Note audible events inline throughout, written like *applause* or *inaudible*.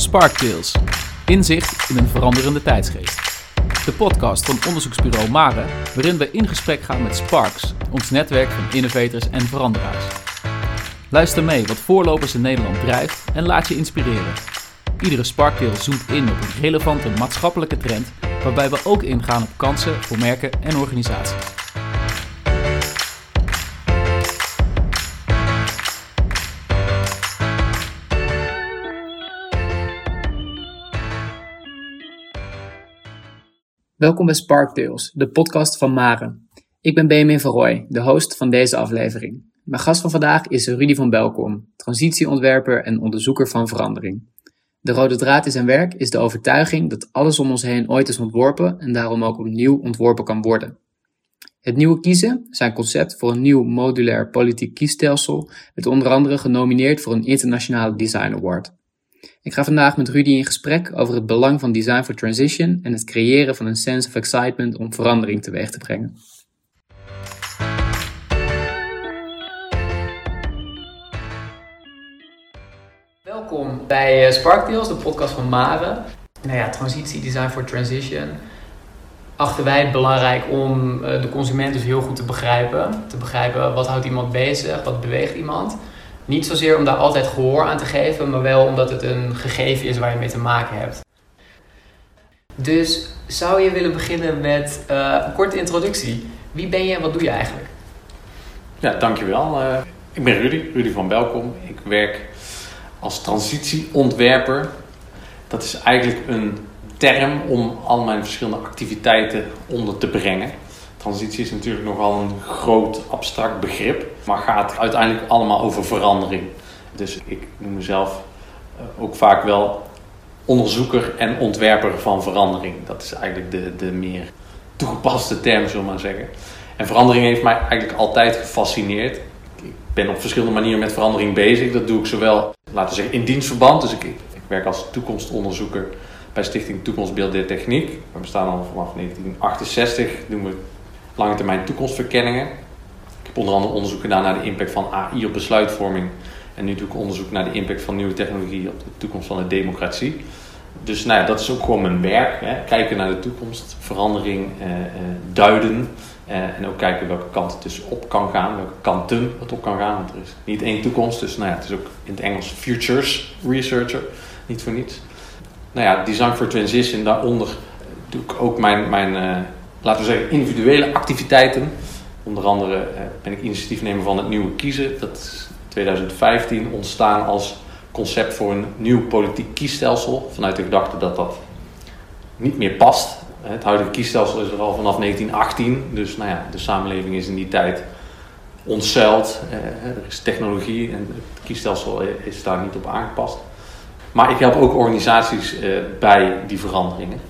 Sparktales. Inzicht in een veranderende tijdsgeest. De podcast van onderzoeksbureau Mare, waarin we in gesprek gaan met Sparks, ons netwerk van innovators en veranderaars. Luister mee wat voorlopers in Nederland drijft en laat je inspireren. Iedere Sparktale zoomt in op een relevante maatschappelijke trend, waarbij we ook ingaan op kansen voor merken en organisaties. Welkom bij Sparktales, de podcast van Maren. Ik ben Benjamin van Rooij, de host van deze aflevering. Mijn gast van vandaag is Rudy van Belkom, transitieontwerper en onderzoeker van verandering. De rode draad in zijn werk is de overtuiging dat alles om ons heen ooit is ontworpen en daarom ook opnieuw ontworpen kan worden. Het nieuwe kiezen, zijn concept voor een nieuw modulair politiek kiesstelsel, werd onder andere genomineerd voor een internationale design award. Ik ga vandaag met Rudy in gesprek over het belang van design for transition en het creëren van een sense of excitement om verandering teweeg te brengen. Welkom bij eh, Sparktales, de podcast van Mare. Nou ja, transitie, design for transition. Achten wij het belangrijk om eh, de consument dus heel goed te begrijpen. Te begrijpen wat houdt iemand bezig, wat beweegt iemand. Niet zozeer om daar altijd gehoor aan te geven, maar wel omdat het een gegeven is waar je mee te maken hebt. Dus zou je willen beginnen met uh, een korte introductie? Wie ben je en wat doe je eigenlijk? Ja, dankjewel. Uh, ik ben Rudy, Rudy van Belkom. Ik werk als transitieontwerper. Dat is eigenlijk een term om al mijn verschillende activiteiten onder te brengen. Transitie is natuurlijk nogal een groot abstract begrip, maar gaat uiteindelijk allemaal over verandering. Dus ik noem mezelf eh, ook vaak wel onderzoeker en ontwerper van verandering. Dat is eigenlijk de, de meer toegepaste term, zullen we maar zeggen. En verandering heeft mij eigenlijk altijd gefascineerd. Ik ben op verschillende manieren met verandering bezig. Dat doe ik zowel, laten we zeggen, in dienstverband. Dus ik, ik werk als toekomstonderzoeker bij Stichting Toekomstbeeld der Techniek. We bestaan al vanaf 1968, doen we lange termijn toekomstverkenningen. Ik heb onder andere onderzoek gedaan naar de impact van AI op besluitvorming. En nu doe ik onderzoek naar de impact van nieuwe technologie op de toekomst van de democratie. Dus nou ja, dat is ook gewoon mijn werk. Hè. Kijken naar de toekomst, verandering eh, eh, duiden. Eh, en ook kijken welke kant het dus op kan gaan, welke kanten het op kan gaan. Want er is niet één toekomst, dus nou ja, het is ook in het Engels futures researcher, niet voor niets. Nou ja, design for transition, daaronder doe ik ook mijn, mijn uh, laten we zeggen, individuele activiteiten. Onder andere eh, ben ik initiatiefnemer van het Nieuwe Kiezen. Dat is 2015 ontstaan als concept voor een nieuw politiek kiesstelsel. Vanuit de gedachte dat dat niet meer past. Het huidige kiesstelsel is er al vanaf 1918. Dus nou ja, de samenleving is in die tijd ontzuild. Eh, er is technologie en het kiesstelsel is daar niet op aangepast. Maar ik help ook organisaties eh, bij die veranderingen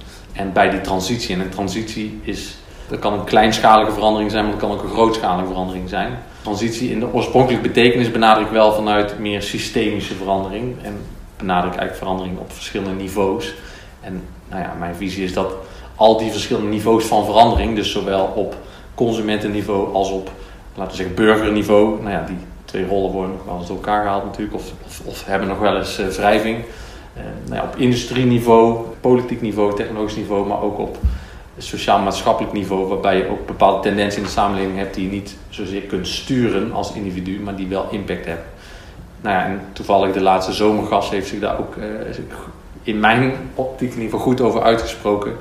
en bij die transitie. En een transitie is, dat kan een kleinschalige verandering zijn, maar dat kan ook een grootschalige verandering zijn. Transitie in de oorspronkelijke betekenis benader ik wel vanuit meer systemische verandering. En benader ik eigenlijk verandering op verschillende niveaus. En nou ja, mijn visie is dat al die verschillende niveaus van verandering, dus zowel op consumentenniveau als op, laten we zeggen, burgerniveau, nou ja, die twee rollen worden nog wel eens door elkaar gehaald natuurlijk, of, of, of hebben nog wel eens uh, wrijving. Uh, nou ja, op politiek niveau, technologisch niveau, maar ook op sociaal-maatschappelijk niveau, waarbij je ook bepaalde tendensen in de samenleving hebt die je niet zozeer kunt sturen als individu, maar die wel impact hebben. Nou ja, en toevallig de laatste zomergast heeft zich daar ook uh, in mijn optiek in goed over uitgesproken.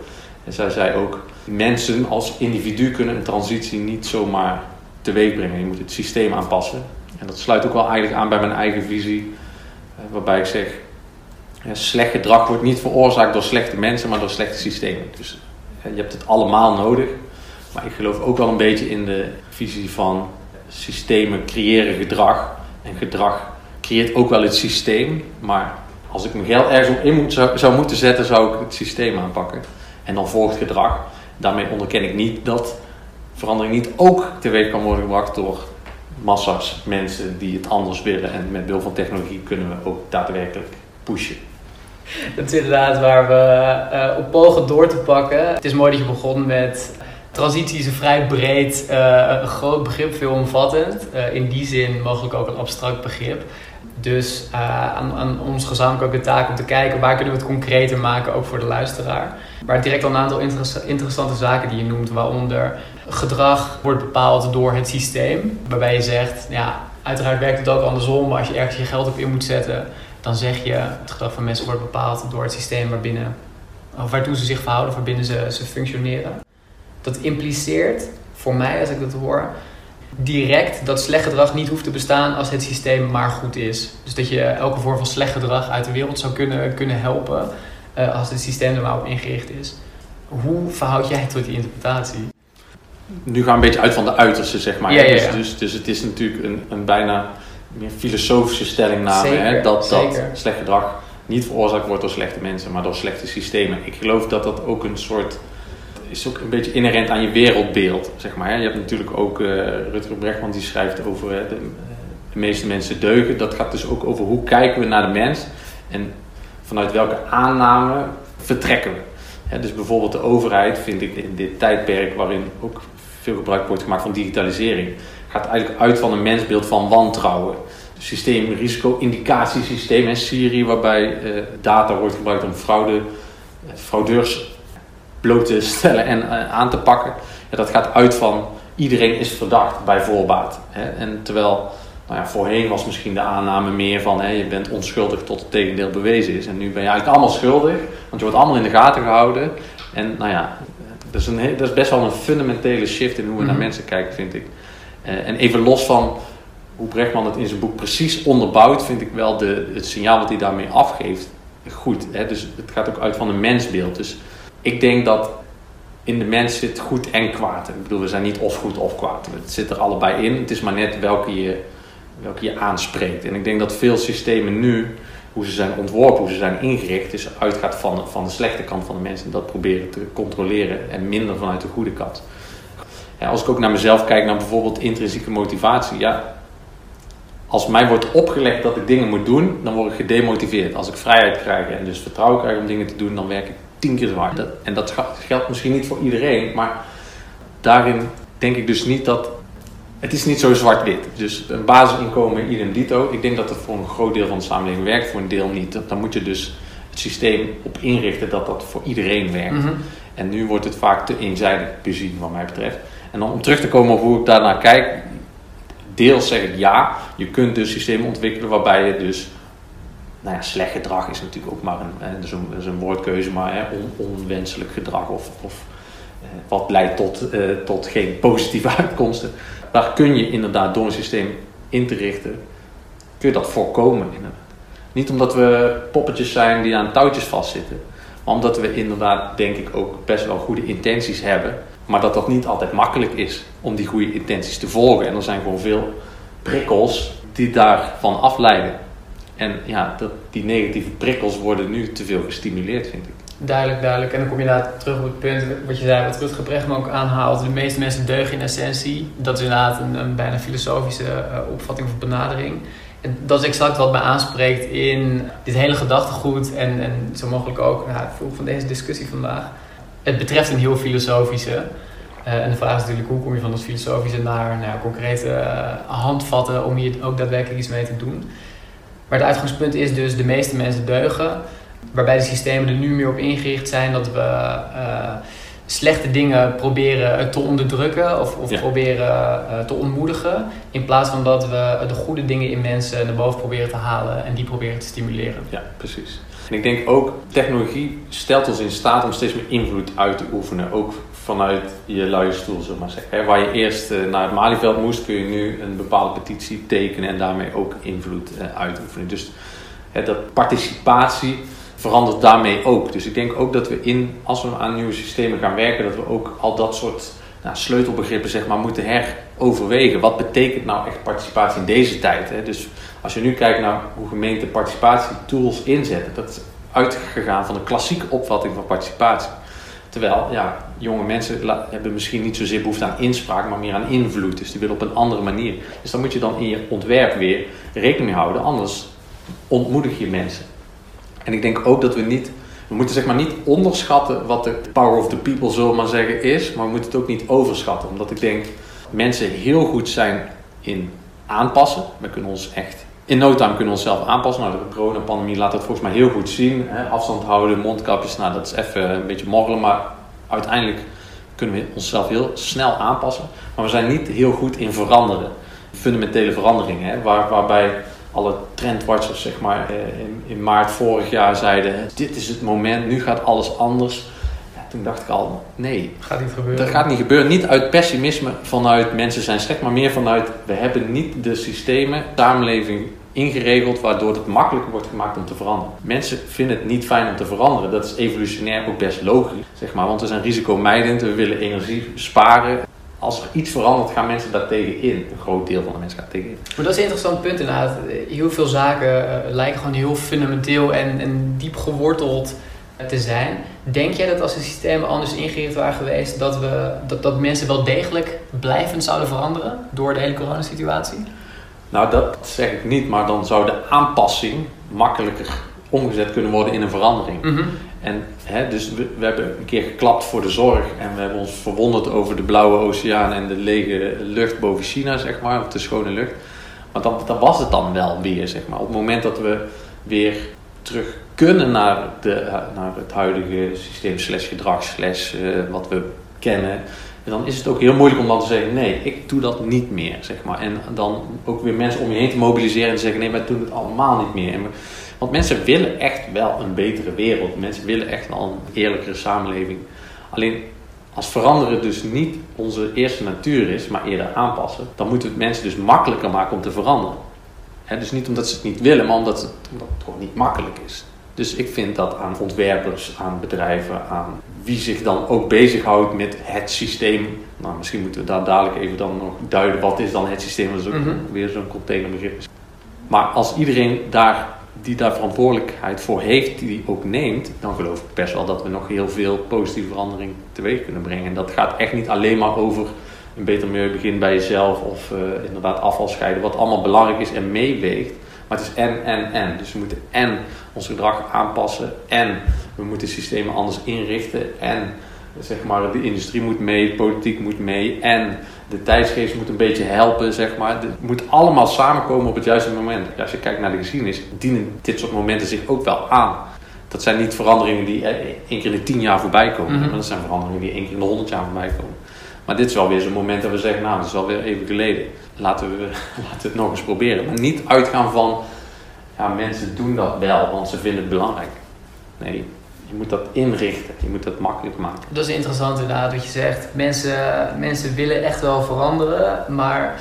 En zij zei ook, mensen als individu kunnen een transitie niet zomaar teweeg brengen. Je moet het systeem aanpassen. En dat sluit ook wel eigenlijk aan bij mijn eigen visie, eh, waarbij ik zeg, slecht gedrag wordt niet veroorzaakt door slechte mensen, maar door slechte systemen. Dus je hebt het allemaal nodig. Maar ik geloof ook wel een beetje in de visie van systemen creëren gedrag. En gedrag creëert ook wel het systeem. Maar als ik mijn geld ergens op in moet, zou, zou moeten zetten, zou ik het systeem aanpakken. En dan volgt gedrag. Daarmee onderken ik niet dat verandering niet ook teweeg kan worden gebracht door massa's mensen die het anders willen. En met behulp van technologie kunnen we ook daadwerkelijk pushen. Dat is inderdaad waar we uh, op pogen door te pakken. Het is mooi dat je begon met transitie is een vrij breed, uh, groot begrip, veelomvattend. Uh, in die zin mogelijk ook een abstract begrip. Dus uh, aan, aan, ons gezamenlijk ook de taak om te kijken waar kunnen we het concreter maken, ook voor de luisteraar. Maar direct al een aantal interessante zaken die je noemt, waaronder gedrag wordt bepaald door het systeem. Waarbij je zegt, ja, uiteraard werkt het ook andersom, maar als je ergens je geld op in moet zetten, dan zeg je het gedrag van mensen wordt bepaald door het systeem waarbinnen, of waartoe ze zich verhouden, waarbinnen ze, ze functioneren. Dat impliceert voor mij, als ik dat hoor, direct dat slecht gedrag niet hoeft te bestaan als het systeem maar goed is. Dus dat je elke vorm van slecht gedrag uit de wereld zou kunnen, kunnen helpen uh, als het systeem er maar op ingericht is. Hoe verhoud jij tot die interpretatie? Nu gaan we een beetje uit van de uiterste, zeg maar. Ja, ja, dus, dus, dus, het is natuurlijk een, een bijna meer filosofische stellingname. Zeker, hè? Dat, dat slecht gedrag niet veroorzaakt wordt door slechte mensen, maar door slechte systemen. Ik geloof dat dat ook een soort is ook een beetje inherent aan je wereldbeeld, zeg maar. Je hebt natuurlijk ook uh, Rutger Brechtman die schrijft over de, de, meeste mensen deugen. Dat gaat dus ook over hoe kijken we naar de mens en vanuit welke aanname vertrekken we. dus bijvoorbeeld de overheid vind ik in dit tijdperk waarin ook veel gebruik wordt gemaakt van digitalisering, gaat eigenlijk uit van een mensbeeld van wantrouwen. Systeem, risico-indicatiesysteem in Syrië, waarbij uh, data wordt gebruikt om fraude, uh, fraudeurs bloot te *laughs* stellen en uh, aan te pakken. Ja, dat gaat uit van iedereen is verdacht bij voorbaat. Hè? En terwijl nou ja, voorheen was misschien de aanname meer van hè, je bent onschuldig tot het tegendeel bewezen is. En nu ben je eigenlijk allemaal schuldig, want je wordt allemaal in de gaten gehouden. En nou ja, dat is, een, dat is best wel een fundamentele shift in hoe we naar mhm. mensen kijken, vind ik. Uh, en even los van hoe Brechtman het in zijn boek precies onderbouwt, vind ik wel de, het signaal wat hij daarmee afgeeft goed. Hè? Dus het gaat ook uit van een mensbeeld. Dus ik denk dat in de mens zit goed en kwaad. Ik bedoel, we zijn niet of goed of kwaad. Het zit er allebei in. Het is maar net welke je, welke je aanspreekt. En ik denk dat veel systemen nu, hoe ze zijn ontworpen, hoe ze zijn ingericht, is uitgaat van, van de slechte kant van de mensen. En dat proberen te controleren en minder vanuit de goede kant. Ja, als ik ook naar mezelf kijk, naar bijvoorbeeld intrinsieke motivatie. Ja, als mij wordt opgelegd dat ik dingen moet doen, dan word ik gedemotiveerd. Als ik vrijheid krijg en dus vertrouwen krijg om dingen te doen, dan werk ik tien keer zwaar. Dat, en dat geldt misschien niet voor iedereen, maar daarin denk ik dus niet dat. Het is niet zo zwart-wit. Dus een basisinkomen, idem dito. Ik denk dat het voor een groot deel van de samenleving werkt, voor een deel niet. Dan moet je dus het systeem op inrichten dat dat voor iedereen werkt. Mhm. En nu wordt het vaak te eenzijdig bezien, wat mij betreft. En om terug te komen op hoe ik daarnaar kijk. Deels zeg ik ja, je kunt dus systemen ontwikkelen waarbij je dus nou ja, slecht gedrag is natuurlijk ook maar een, dat is een, woordkeuze, maar hè, onwenselijk gedrag of, of eh, wat leidt tot, eh, tot geen positieve *laughs* uitkomsten. Daar kun je inderdaad door een systeem in te richten, kun je dat voorkomen. Niet omdat we poppetjes zijn die aan touwtjes vastzitten, maar omdat we inderdaad denk ik ook best wel goede intenties hebben, maar dat dat niet altijd makkelijk is om die goede intenties te volgen. En er zijn gewoon veel prikkels die daarvan afleiden. En ja, dat, die negatieve prikkels worden nu te veel gestimuleerd, vind ik. Duidelijk, duidelijk. En dan kom je daar terug op het punt wat je zei, wat Rutger Brechtman ook aanhaalt. De meeste mensen deugen in essentie. Dat is inderdaad een, een bijna filosofische uh, opvatting of benadering. En dat is exact wat mij aanspreekt in dit hele gedachtegoed en, en zo mogelijk ook nou, het van deze discussie vandaag. Het betreft een heel filosofische. Uh, en de vraag is natuurlijk hoe kom je van dat filosofische naar nou, concrete uh, handvatten om hier ook daadwerkelijk iets mee te doen. Maar het uitgangspunt is dus de meeste mensen deugen. Waarbij de systemen er nu meer op ingericht zijn dat we uh, slechte dingen proberen te onderdrukken of, of proberen te ontmoedigen. In plaats van dat we de goede dingen in mensen naar boven proberen te halen en die proberen te stimuleren. Ja, precies. En ik denk ook, technologie stelt ons in staat om steeds meer invloed uit te oefenen. Ook vanuit je luie stoel, zullen maar zeggen. Waar je eerst eh, naar het Malieveld moest, kun je nu een bepaalde petitie tekenen en daarmee ook invloed eh, uitoefenen. Dus dat participatie verandert daarmee ook. Dus ik denk ook dat we in, als we aan nieuwe systemen gaan werken, dat we ook al dat soort nou, sleutelbegrippen zeg maar, moeten heroverwegen. Wat betekent nou echt participatie in deze tijd? Hè? Dus als je nu kijkt naar hoe gemeenten participatietools inzetten, dat is uitgegaan van de klassieke opvatting van participatie. Terwijl, ja, jonge mensen hebben misschien niet zozeer behoefte aan inspraak, maar meer aan invloed. Dus die willen op een andere manier. Dus dan moet je dan in je ontwerp weer rekening mee houden. Anders ontmoedig je mensen. En ik denk ook dat we niet, we moeten zeg maar niet onderschatten wat de power of the people, zullen maar zeggen, is. Maar we moeten het ook niet overschatten. Omdat ik denk, mensen heel goed zijn in aanpassen. We kunnen ons echt in no time kunnen we onszelf aanpassen. Nou, de coronapandemie laat dat volgens mij heel goed zien. Hè? Afstand houden, mondkapjes, nou dat is even een beetje morrelen. Maar uiteindelijk kunnen we onszelf heel snel aanpassen. Maar we zijn niet heel goed in veranderen. Fundamentele veranderingen. Hè? Waar, waarbij alle trendwatchers zeg maar, eh, in, in maart vorig jaar zeiden... Dit is het moment, nu gaat alles anders toen dacht ik al, nee. Gaat niet gebeuren. Dat gaat niet gebeuren. Niet uit pessimisme vanuit mensen zijn slecht, maar meer vanuit we hebben niet de systemen, samenleving ingeregeld waardoor het makkelijker wordt gemaakt om te veranderen. Mensen vinden het niet fijn om te veranderen. Dat is evolutionair ook best logisch, zeg maar, want we zijn risicomijdend, we willen energie sparen. Als er iets verandert, gaan mensen daar tegen in. Een groot deel van de mensen gaat tegen in. Maar dat is een interessant punt inderdaad. Heel veel zaken uh, lijken gewoon heel fundamenteel en, en diep geworteld te zijn. Denk jij dat als de systemen anders ingericht waren geweest, dat, we, dat, dat mensen wel degelijk blijvend zouden veranderen door de hele coronasituatie? Nou, dat zeg ik niet, maar dan zou de aanpassing makkelijker omgezet kunnen worden in een verandering. Mhm. En hè, dus we, we, hebben een keer geklapt voor de zorg en we hebben ons verwonderd over de blauwe oceaan en de lege lucht boven China, zeg maar, of de schone lucht. Maar dan, dan was het dan wel weer, zeg maar. Op het moment dat we weer terug kunnen naar, de, naar het huidige systeem slash gedrag slash uh, wat we kennen. Dan is het ook heel moeilijk om dan te zeggen, nee, ik doe dat niet meer, zeg maar. En dan ook weer mensen om je heen te mobiliseren en te zeggen, nee, wij doen het allemaal niet meer. En want mensen willen echt wel een betere wereld. Mensen willen echt wel een eerlijkere samenleving. Alleen als veranderen dus niet onze eerste natuur is, maar eerder aanpassen, dan moeten we het mensen dus makkelijker maken om te veranderen. dus niet omdat ze het niet willen, maar omdat het, omdat het gewoon niet makkelijk is. Dus ik vind dat aan ontwerpers, aan bedrijven, aan wie zich dan ook bezighoudt met het systeem. Nou, misschien moeten we daar dadelijk even dan nog duiden wat is dan het systeem. Dat is ook mm weer zo'n containerbegrip. Maar als iedereen daar, die daar verantwoordelijkheid voor heeft, die ook neemt, dan geloof ik best wel dat we nog heel veel positieve verandering teweeg kunnen brengen. En dat gaat echt niet alleen maar over een beter milieu begin bij jezelf of uh, inderdaad afval scheiden, wat allemaal belangrijk is en meeweegt. Maar het is en, en, en. Dus we moeten en ons gedrag aanpassen en we moeten systemen anders inrichten en zeg maar, de industrie moet mee, de politiek moet mee en de tijdsgeest moet een beetje helpen, zeg maar. Het moet allemaal samenkomen op het juiste moment. als je kijkt naar de geschiedenis, dienen dit soort momenten zich ook wel aan. Dat zijn niet veranderingen die één keer in de tien jaar voorbij komen, mhm. maar dat zijn veranderingen die één keer in de honderd jaar voorbij komen. Maar dit is wel weer zo'n moment dat we zeggen, nou, dat is alweer even geleden. Laten we, *laughs* laten we het nog eens proberen. Maar niet uitgaan van, ja, mensen doen dat wel, want ze vinden het belangrijk. Nee, je moet dat inrichten. Je moet dat makkelijk maken. Dat is interessant inderdaad wat je zegt. Mensen, mensen willen echt wel veranderen, maar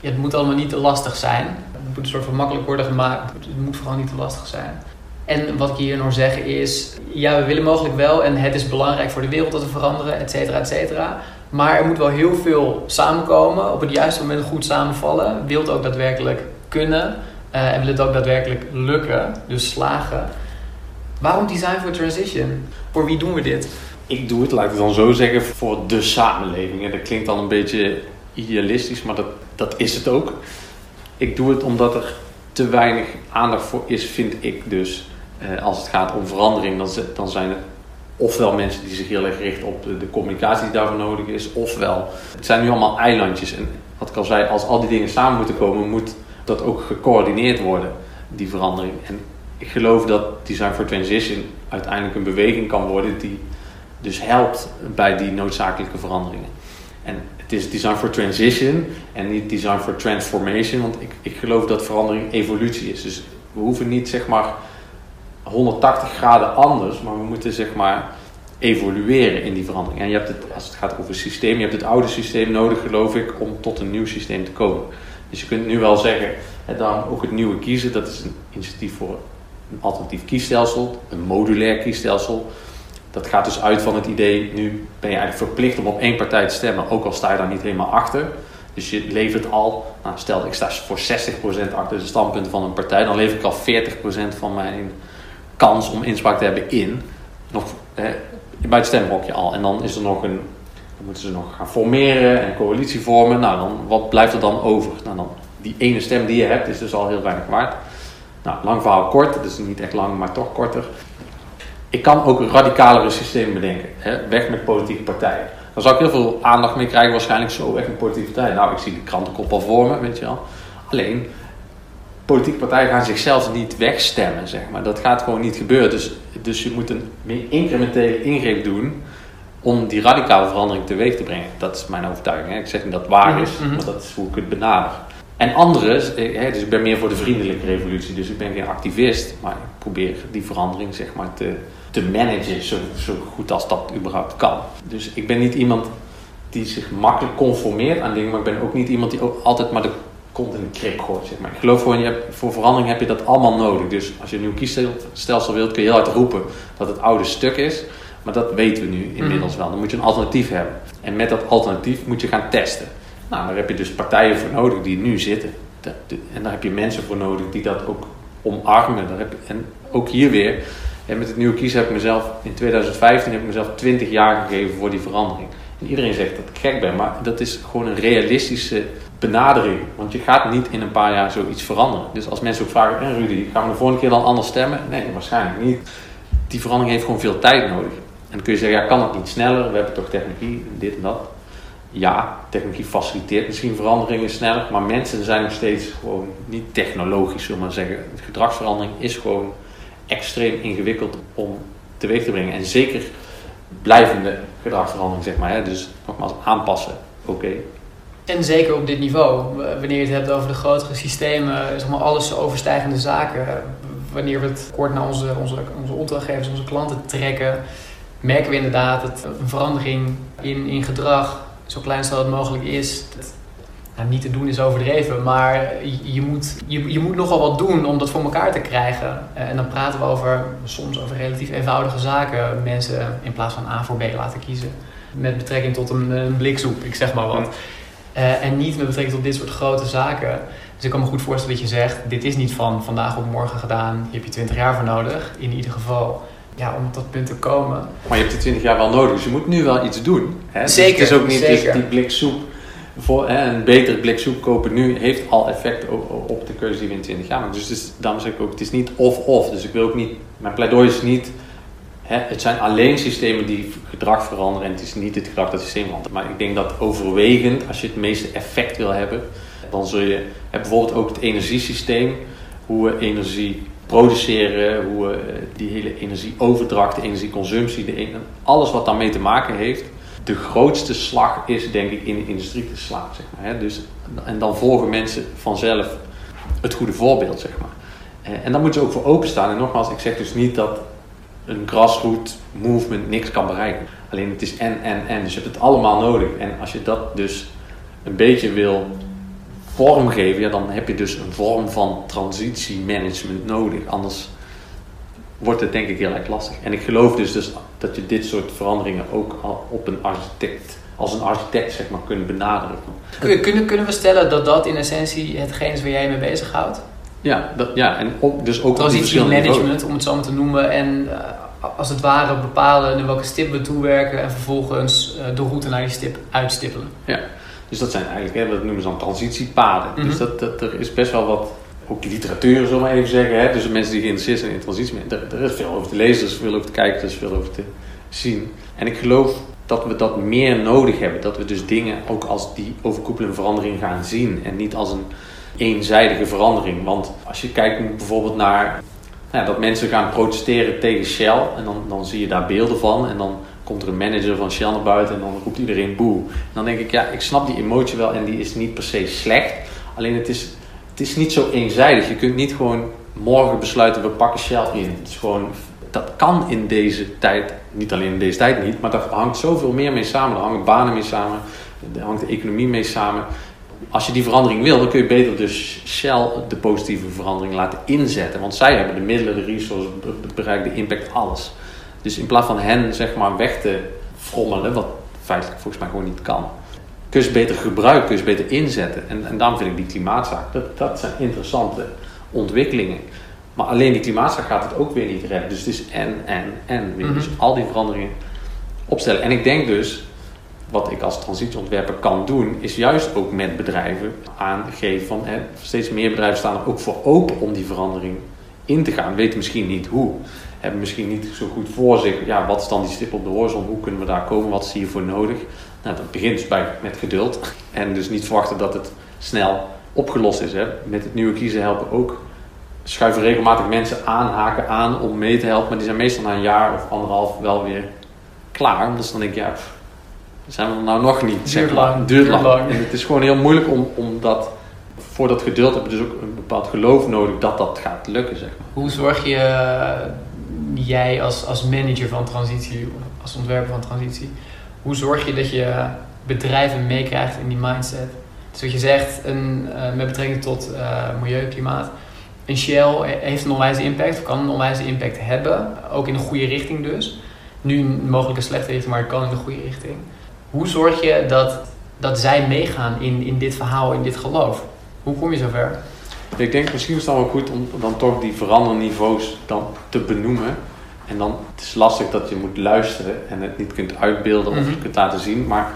het moet allemaal niet te lastig zijn. Het moet een soort van makkelijk worden gemaakt. Het moet vooral niet te lastig zijn. En wat ik hier nog zeg is, ja, we willen mogelijk wel en het is belangrijk voor de wereld dat we veranderen, et cetera, et cetera. Maar er moet wel heel veel samenkomen, op het juiste moment goed samenvallen. Wil het ook daadwerkelijk kunnen uh, en wil het ook daadwerkelijk lukken, dus slagen. Waarom design for transition? Voor wie doen we dit? Ik doe het, laat ik het dan zo zeggen, voor de samenleving. En dat klinkt dan een beetje idealistisch, maar dat, dat is het ook. Ik doe het omdat er te weinig aandacht voor is, vind ik dus. Uh, als het gaat om verandering, dan, dan zijn het ofwel mensen die zich heel erg richten op de, communicatie die daarvoor nodig is, ofwel het zijn nu allemaal eilandjes. En wat ik al zei, als al die dingen samen moeten komen, moet dat ook gecoördineerd worden, die verandering. En ik geloof dat Design for Transition uiteindelijk een beweging kan worden die dus helpt bij die noodzakelijke veranderingen. En het is Design for Transition en niet Design for Transformation, want ik, ik geloof dat verandering evolutie is. Dus we hoeven niet zeg maar 180 graden anders, maar we moeten zeg maar evolueren in die verandering. En je hebt het, als het gaat over systeem, je hebt het oude systeem nodig, geloof ik, om tot een nieuw systeem te komen. Dus je kunt nu wel zeggen, dan ook het nieuwe kiezen, dat is een initiatief voor een alternatief kiesstelsel, een modulair kiesstelsel. Dat gaat dus uit van het idee, nu ben je eigenlijk verplicht om op één partij te stemmen, ook al sta je daar niet helemaal achter. Dus je levert al, nou stel ik sta voor 60% achter de standpunten van een partij, dan lever ik al 40% van mijn kans om inspraak te hebben in. Nog, bij het stemhokje al. En dan is er nog een. Dan moeten ze nog gaan formeren en coalitie vormen. Nou, dan, wat blijft er dan over? Nou, dan, die ene stem die je hebt is dus al heel weinig waard. Nou, lang verhaal kort, is niet echt lang, maar toch korter. Ik kan ook een radicalere systeem bedenken. Hè? Weg met politieke partijen. Dan zou ik heel veel aandacht mee krijgen, waarschijnlijk zo weg met politieke partijen. Nou, ik zie de krantenkop al voor me, weet je wel. Alleen, politieke partijen gaan zichzelf niet wegstemmen, zeg maar. Dat gaat gewoon niet gebeuren. Dus, dus je moet een meer incrementele ingreep doen om die radicale verandering teweeg te brengen. Dat is mijn overtuiging. Hè. Ik zeg niet dat het waar is, Mhm. maar dat is hoe ik het benader. En anderen, hè, dus ik ben meer voor de vriendelijke revolutie, dus ik ben geen activist, maar ik probeer die verandering zeg maar te, te managen zo, zo goed als dat überhaupt kan. Dus ik ben niet iemand die zich makkelijk conformeert aan dingen, maar ik ben ook niet iemand die ook altijd maar de kont in de krip gooit. Zeg maar. Ik geloof gewoon, je hebt, voor verandering heb je dat allemaal nodig. Dus als je een nieuw kiesstelsel wilt, kun je heel hard roepen dat het oude stuk is. Maar dat weten we nu inmiddels wel. Dan moet je een alternatief hebben. En met dat alternatief moet je gaan testen. Nou, daar heb je dus partijen voor nodig die nu zitten. En daar heb je mensen voor nodig die dat ook omarmen. En ook hier weer, en met het nieuwe kiezen heb ik mezelf, in 2015 heb ik mezelf 20 jaar gegeven voor die verandering. En iedereen zegt dat ik gek ben, maar dat is gewoon een realistische benadering. Want je gaat niet in een paar jaar zoiets veranderen. Dus als mensen ook vragen, en Rudy, gaan we de volgende keer dan anders stemmen? Nee, waarschijnlijk niet. Die verandering heeft gewoon veel tijd nodig. En dan kun je zeggen, ja, kan het niet sneller? We hebben toch technologie, dit en dat. Ja, technologie faciliteert misschien veranderingen sneller, maar mensen zijn nog steeds gewoon niet technologisch, zullen maar zeggen. Gedragsverandering is gewoon extreem ingewikkeld om teweeg te brengen. En zeker blijvende gedragsverandering, zeg maar. Hè? Dus nogmaals, aanpassen, oké. En zeker op dit niveau, wanneer je het hebt over de grotere systemen, zeg maar alles overstijgende zaken, wanneer we het kort naar onze, onze, onze opdrachtgevers, onze klanten trekken, merken we inderdaad dat een verandering in, in gedrag, zo klein als dat mogelijk is, nou, niet te doen is overdreven, maar je, moet, je, je moet nogal wat doen om dat voor elkaar te krijgen. Eh, En dan praten we over, soms over relatief eenvoudige zaken, mensen in plaats van A voor B laten kiezen. Met betrekking tot een, een bliksoep, ik zeg maar wat. Eh, en niet met betrekking tot dit soort grote zaken. Dus ik kan me goed voorstellen dat je zegt: dit is niet van vandaag op morgen gedaan. Hier heb je 20 jaar voor nodig. In ieder geval, ja, om op dat punt te komen. Maar je hebt die 20 jaar wel nodig, dus je moet nu wel iets doen. Hè? Dus Zeker, het is ook niet dus zeker. die blik soep. Voor, hè, een betere blik soep kopen nu heeft al effect op de keuze die we in 20 jaar maken. Dus is, daarom zeg ik ook, het is niet of-of. Dus ik wil ook niet, mijn pleidooi is niet, het zijn alleen systemen die gedrag veranderen en het is niet het gedrag dat het systeem verandert. Maar ik denk dat overwegend, als je het meeste effect wil hebben, dan zul je, bijvoorbeeld ook het energiesysteem, hoe we energie produceren, hoe we eh, die hele energieoverdracht, de energieconsumptie, de, alles wat daarmee te maken heeft. De grootste slag is denk ik in de industrie te slaan. Zeg maar, dus, en dan volgen mensen vanzelf het goede voorbeeld. Zeg maar. Eh, En daar moeten ze ook voor openstaan. En nogmaals, ik zeg dus niet dat een grassroot movement niks kan bereiken. Alleen het is en, en, en. Dus je hebt het allemaal nodig. En als je dat dus een beetje wil vormgeven, ja, dan heb je dus een vorm van transitiemanagement nodig. Anders wordt het denk ik heel erg lastig. En ik geloof dus, dus dat je dit soort veranderingen ook op een architect, als een architect zeg maar, kunt benaderen. Kun- Kunnen, kunnen we stellen dat dat in essentie hetgeen is waar jij mee bezighoudt? Ja, dat, ja en ook, dus ook op. Transitiemanagement, om het zo maar te noemen. En eh, als het ware bepalen naar welke stip we toewerken. En vervolgens eh, de route naar die stip uitstippelen. Dus dat zijn eigenlijk, hè, dat noemen ze dan transitiepaden. Mhm. Dus dat, dat, er is best wel wat, ook literatuur zullen we maar even zeggen. Hè? Dus de mensen die geïnteresseerd zijn in transitie, er, er is veel over te lezen, er is veel over te kijken, er is veel over te zien. En ik geloof dat we dat meer nodig hebben. Dat we dus dingen ook als die overkoepelende verandering gaan zien. En niet als een eenzijdige verandering. Want als je kijkt bijvoorbeeld naar ja, dat mensen gaan protesteren tegen Shell. En dan, dan zie je daar beelden van. En dan komt er een manager van Shell naar buiten en dan roept iedereen boe. En dan denk ik, ja, ik snap die emotie wel en die is niet per se slecht. Alleen het is, het is niet zo eenzijdig. Je kunt niet gewoon morgen besluiten, we pakken Shell in. Het is gewoon, dat kan in deze tijd, niet alleen in deze tijd niet, maar daar hangt zoveel meer mee samen. Daar hangen banen mee samen, daar hangt de economie mee samen. Als je die verandering wil, dan kun je beter dus Shell de positieve verandering laten inzetten. Want zij hebben de middelen, de resources, het bereik, de impact, alles. Dus in plaats van hen zeg maar weg te frommelen, wat feitelijk volgens mij gewoon niet kan. Kun je ze beter gebruiken, kun je ze beter inzetten. En, en daarom vind ik die klimaatzaak, dat, dat zijn interessante ontwikkelingen. Maar alleen die klimaatzaak gaat het ook weer niet redden. Dus het is en, en, en. weer. Mhm. Dus al die veranderingen opstellen. En ik denk dus, wat ik als transitieontwerper kan doen, is juist ook met bedrijven aangeven van steeds meer bedrijven staan er ook voor open om die verandering in te gaan. Weten misschien niet hoe. Hebben misschien niet zo goed voor zich, ja, wat is dan die stip op de horizon? Hoe kunnen we daar komen? Wat is hiervoor nodig? Nou, dat begint dus bij, met geduld. En dus niet verwachten dat het snel opgelost is. Hè. Met het nieuwe kiezen helpen ook schuiven regelmatig mensen aanhaken aan om mee te helpen. Maar die zijn meestal na een jaar of anderhalf wel weer klaar. Omdat ze dan denk ja, zijn we er nou nog niet. Duurt lang. Duurt lang. lang. En het is gewoon heel moeilijk om, om dat... Voor dat geduld heb je dus ook een bepaald geloof nodig dat dat gaat lukken, zeg maar. Hoe zorg je, eh, jij als, als manager van transitie, als ontwerper van transitie, hoe zorg je dat je bedrijven meekrijgt in die mindset? Dus wat je zegt, een, eh, met betrekking tot eh, milieu, klimaat, een Shell heeft een onwijze impact, of kan een onwijze impact hebben, ook in de goede richting dus. Nu mogelijk een slechte richting, maar het kan in de goede richting. Hoe zorg je dat, dat zij meegaan in, in dit verhaal, in dit geloof? Hoe kom je zover? Ik denk misschien is het dan wel goed om dan toch die veranderende niveaus dan te benoemen. En dan het is lastig dat je moet luisteren en het niet kunt uitbeelden of Mhm. kunt laten zien. Maar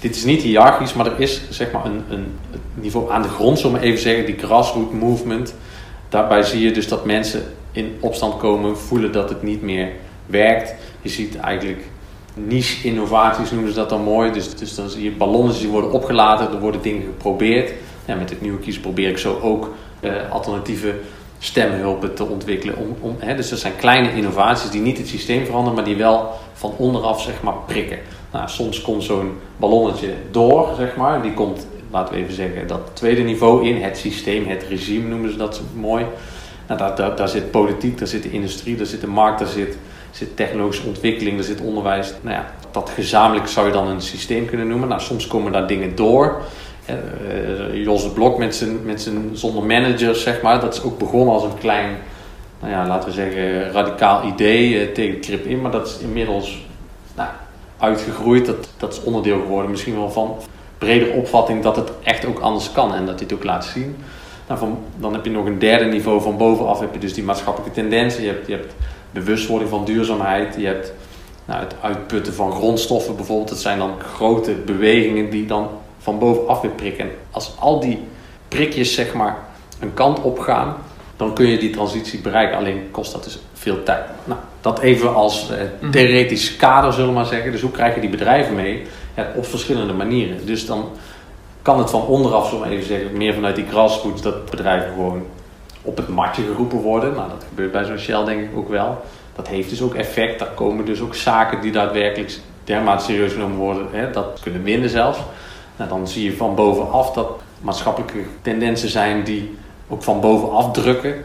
dit is niet hiërarchisch, maar er is zeg maar een, een niveau aan de grond, zullen we even zeggen, die grassroot movement. Daarbij zie je dus dat mensen in opstand komen, voelen dat het niet meer werkt. Je ziet eigenlijk niche innovaties noemen ze dat dan mooi. Dus, dus dan zie je ballonnetjes die worden opgelaten, er worden dingen geprobeerd. Ja, met het nieuwe kiezen probeer ik zo ook eh, alternatieve stemhulpen te ontwikkelen. Om, om, hè, dus dat zijn kleine innovaties die niet het systeem veranderen, maar die wel van onderaf zeg maar, prikken. Nou, soms komt zo'n ballonnetje door, zeg maar. Die komt, laten we even zeggen, dat tweede niveau in. Het systeem, het regime noemen ze dat mooi. Nou, daar, daar zit politiek, daar zit de industrie, daar zit de markt, daar zit, zit technologische ontwikkeling, daar zit onderwijs. Nou ja, dat gezamenlijk zou je dan een systeem kunnen noemen. Nou, soms komen daar dingen door. Hè, eh, Jos de Blok met zijn, met zijn zonder managers, zeg maar. Dat is ook begonnen als een klein, nou ja, laten we zeggen, radicaal idee eh, tegen Crip in. Maar dat is inmiddels nou, uitgegroeid. Dat, dat is onderdeel geworden misschien wel van bredere opvatting dat het echt ook anders kan. En dat het ook laat zien. Nou, van, dan heb je nog een derde niveau van bovenaf. Heb je dus die maatschappelijke tendensen. Je hebt, je hebt bewustwording van duurzaamheid. Je hebt nou, het uitputten van grondstoffen bijvoorbeeld. Dat zijn dan grote bewegingen die dan van bovenaf weer prikken. En als al die prikjes zeg maar een kant op gaan, dan kun je die transitie bereiken. Alleen kost dat dus veel tijd. Nou, dat even als eh, Mhm. theoretisch kader zullen we maar zeggen. Dus hoe krijg je die bedrijven mee? Ja, op verschillende manieren. Dus dan kan het van onderaf, maar even zeggen, meer vanuit die grassroots, dat bedrijven gewoon op het matje geroepen worden. Nou, dat gebeurt bij zo'n Shell denk ik ook wel. Dat heeft dus ook effect. Daar komen dus ook zaken die daadwerkelijk dermate serieus genomen worden, hè, dat kunnen winnen zelfs. Nou, dan zie je van bovenaf dat maatschappelijke tendensen zijn die ook van bovenaf drukken.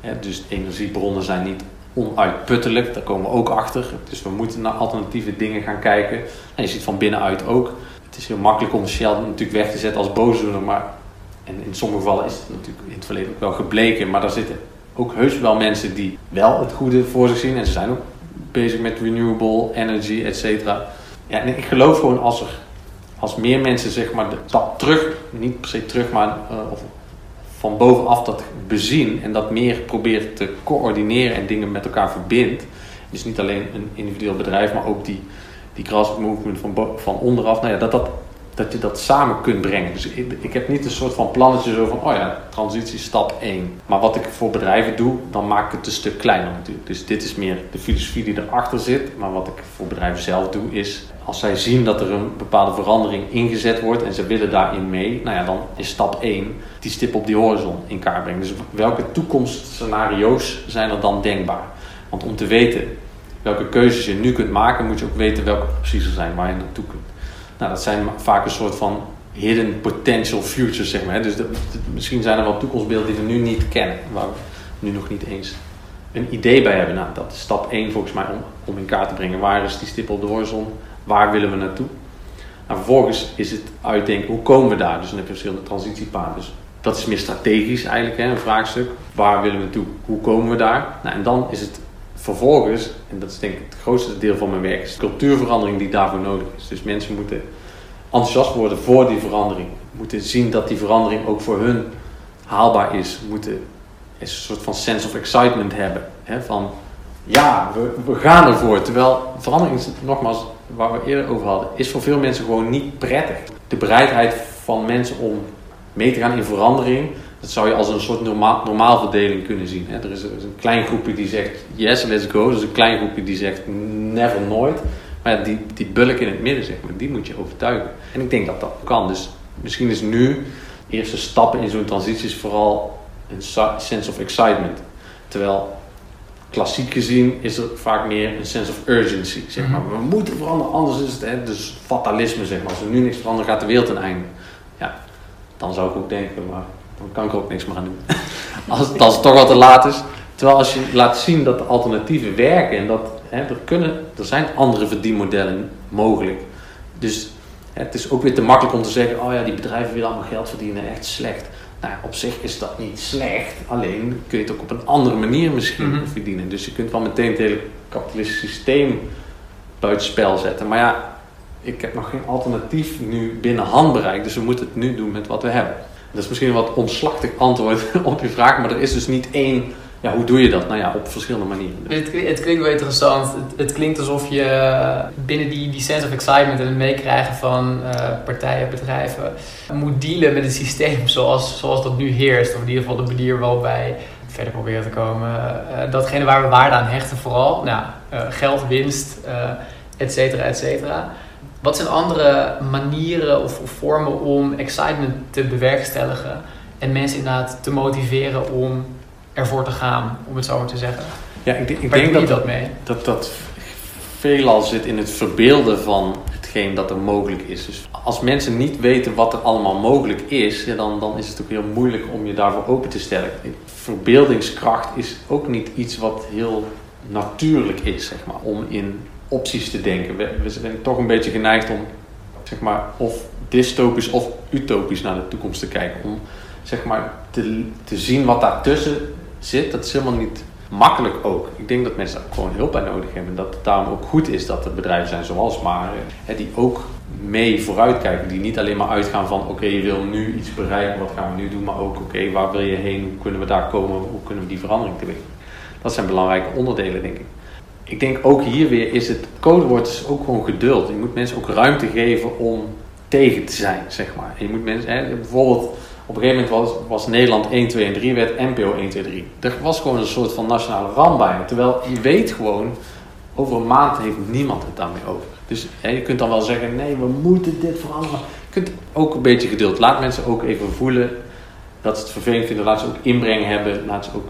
Hè, dus energiebronnen zijn niet onuitputtelijk, daar komen we ook achter. Dus we moeten naar alternatieve dingen gaan kijken. En je ziet van binnenuit ook. Het is heel makkelijk om Shell natuurlijk weg te zetten als boosdoener, maar en in sommige gevallen is het natuurlijk in het verleden ook wel gebleken, maar daar zitten ook heus wel mensen die wel het goede voor zich zien en ze zijn ook bezig met renewable energy, et cetera. Ja, en ik geloof gewoon als er als meer mensen zeg maar de terug, niet per se terug, maar eh, of van bovenaf dat bezien en dat meer probeert te coördineren en dingen met elkaar verbindt. Dus niet alleen een individueel bedrijf, maar ook die, die grassroots movement van, van onderaf. Nou ja, dat, dat, dat je dat samen kunt brengen. Dus ik, ik heb niet een soort van plannetje zo van, oh ja, transitie stap 1. Maar wat ik voor bedrijven doe, dan maak ik het een stuk kleiner natuurlijk. Dus dit is meer de filosofie die erachter zit. Maar wat ik voor bedrijven zelf doe, is als zij zien dat er een bepaalde verandering ingezet wordt en ze willen daarin mee, nou ja, dan is stap 1 die stip op die horizon in kaart brengen. Dus welke toekomstscenario's zijn er dan denkbaar? Want om te weten welke keuzes je nu kunt maken, moet je ook weten welke opties er zijn waar je naartoe kunt. Nou, dat zijn vaak een soort van hidden potential futures, zeg maar. Dus misschien zijn er wel toekomstbeelden die we nu niet kennen, waar we nu nog niet eens een idee bij hebben. Nou, dat is stap 1 volgens mij om, om in kaart te brengen. Waar is die stip op de? Waar willen we naartoe? Nou, vervolgens is het uitdenken, hoe komen we daar? Dus dan heb je verschillende transitiepaden. Dus dat is meer strategisch eigenlijk, hè, een vraagstuk. Waar willen we naartoe? Hoe komen we daar? Nou, en dan is het vervolgens, en dat is denk ik het grootste deel van mijn werk, is de cultuurverandering die daarvoor nodig is. Dus mensen moeten enthousiast worden voor die verandering. Moeten zien dat die verandering ook voor hun haalbaar is. Moeten een soort van sense of excitement hebben. Hè? Van ja, we, we gaan ervoor. Terwijl verandering, nogmaals, waar we eerder over hadden, is voor veel mensen gewoon niet prettig. De bereidheid van mensen om mee te gaan in verandering, dat zou je als een soort normaal, normaalverdeling kunnen zien. Hè? Er is, er is een klein groepje die zegt yes, let's go. Er is een klein groepje die zegt never, nooit. Maar ja, die, die bulk in het midden, zeg maar, die moet je overtuigen. En ik denk dat dat kan. Dus misschien is nu, eerste stappen in zo'n transitie is vooral een sense of excitement. Terwijl klassiek gezien is er vaak meer een sense of urgency. Zeg maar. Mhm. We moeten veranderen, anders is het hè, dus fatalisme. Zeg maar. Als we nu niks veranderen, gaat de wereld ten einde. Ja, dan zou ik ook denken, maar dan kan ik er ook niks meer aan doen. *laughs* als, het, als het toch al te laat is. Terwijl als je laat zien dat de alternatieven werken en dat hè, er, kunnen, er zijn andere verdienmodellen mogelijk. Dus hè, het is ook weer te makkelijk om te zeggen, oh ja, die bedrijven willen allemaal geld verdienen, echt slecht. Nou, op zich is dat niet slecht, alleen kun je het ook op een andere manier misschien Mhm. verdienen. Dus je kunt wel meteen het hele kapitalistische systeem buitenspel zetten. Maar ja, ik heb nog geen alternatief nu binnen handbereik, dus we moeten het nu doen met wat we hebben. Dat is misschien een wat omslachtig antwoord *laughs* op je vraag, maar er is dus niet één, ja, hoe doe je dat? Nou ja, op verschillende manieren. Het, klinkt- het klinkt wel interessant. Het, het klinkt alsof je eh, binnen die, die sense of excitement en het meekrijgen van eh, partijen, bedrijven, moet dealen met het systeem zoals, zoals dat nu heerst. Of in ieder geval de manier waarop wij verder proberen te komen. Eh, datgene waar we waarde aan hechten vooral. Nou, geld, winst, et cetera, et cetera. Wat zijn andere manieren of, of vormen om excitement te bewerkstelligen en mensen inderdaad te motiveren om ervoor te gaan, om het zo maar te zeggen? Ja, ik, denk- ik denk dat, dat mee? dat dat veelal zit in het verbeelden van hetgeen dat er mogelijk is. Dus als mensen niet weten wat er allemaal mogelijk is, ja, dan, dan is het ook heel moeilijk om je daarvoor open te stellen. Verbeeldingskracht is ook niet iets wat heel natuurlijk is, zeg maar, om in opties te denken. We, zijn toch een beetje geneigd om, zeg maar, of dystopisch of utopisch naar de toekomst te kijken. Om, zeg maar, te, te zien wat daartussen zit. Dat is helemaal niet makkelijk ook. Ik denk dat mensen daar gewoon hulp bij nodig hebben. En dat het daarom ook goed is dat er bedrijven zijn zoals Mare, die ook mee vooruitkijken. Die niet alleen maar uitgaan van oké, je wil nu iets bereiken, wat gaan we nu doen? Maar ook oké, waar wil je heen? Hoe kunnen we daar komen? Hoe kunnen we die verandering teweeg? Dat zijn belangrijke onderdelen, denk ik. Ik denk ook hier weer is het codewoord is ook gewoon geduld. Je moet mensen ook ruimte geven om tegen te zijn, zeg maar. En je moet mensen, hè, bijvoorbeeld op een gegeven moment was, was Nederland 1, 2 en 3, werd NPO 1, 2, 3. Er was gewoon een soort van nationale ramp. Terwijl je weet gewoon, over een maand heeft niemand het daarmee over. Dus hè, je kunt dan wel zeggen, nee, we moeten dit veranderen. Je kunt ook een beetje geduld. Laat mensen ook even voelen dat ze het vervelend vinden. Laat ze ook inbreng hebben. Laat ze ook...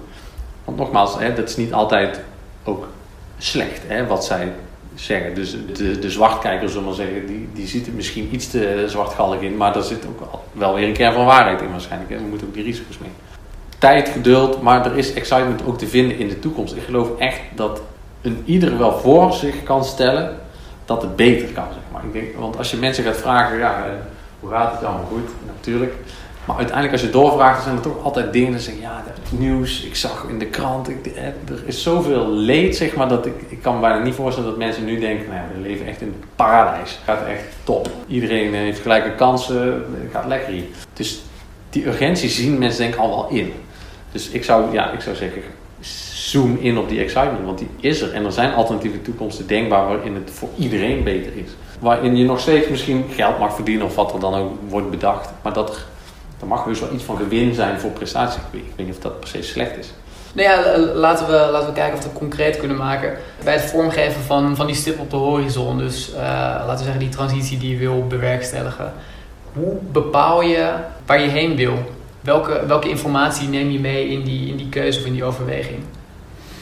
Want nogmaals, hè, dat is niet altijd ook slecht hè, wat zij zeggen. Dus de, de zwartkijker, zullen zeggen, die, die ziet het misschien iets te zwartgallig in, maar daar zit ook wel- wel weer een kern van waarheid in waarschijnlijk. Hè. We moeten ook die risico's mee. Tijd, geduld, maar er is excitement ook te vinden in de toekomst. Ik geloof echt dat een ieder wel voor zich kan stellen dat het beter kan. Zeg maar. ik denk, want als je mensen gaat vragen, ja, eh, hoe gaat het allemaal goed? Natuurlijk. Maar uiteindelijk als je doorvraagt, zijn er toch altijd dingen die zeggen, ja, het nieuws, ik zag in de krant, ik, eh, er is zoveel leed, zeg maar, dat ik, ik kan me bijna niet voorstellen dat mensen nu denken, nou, we leven echt in het paradijs. Het gaat echt top. Iedereen eh, heeft gelijke kansen, het gaat lekker hier. Dus die urgentie zien mensen denk ik al wel in. Dus ik zou, ja, ik zou zeggen, zoom in op die excitement, want die is er. En er zijn alternatieve toekomsten denkbaar waarin het voor iedereen beter is. Waarin je nog steeds misschien geld mag verdienen of wat er dan ook wordt bedacht. Maar dat er mag dus wel iets van gewin zijn voor prestatie. Ik weet, niet of dat se slecht is. Nou ja, laten we, laten we kijken of we het concreet kunnen maken. Bij het vormgeven van, van die stip op de horizon, dus eh, laten we zeggen die transitie die je wil bewerkstelligen. Hoe bepaal je waar je heen wil? Welke, welke informatie neem je mee in die, in die keuze of in die overweging?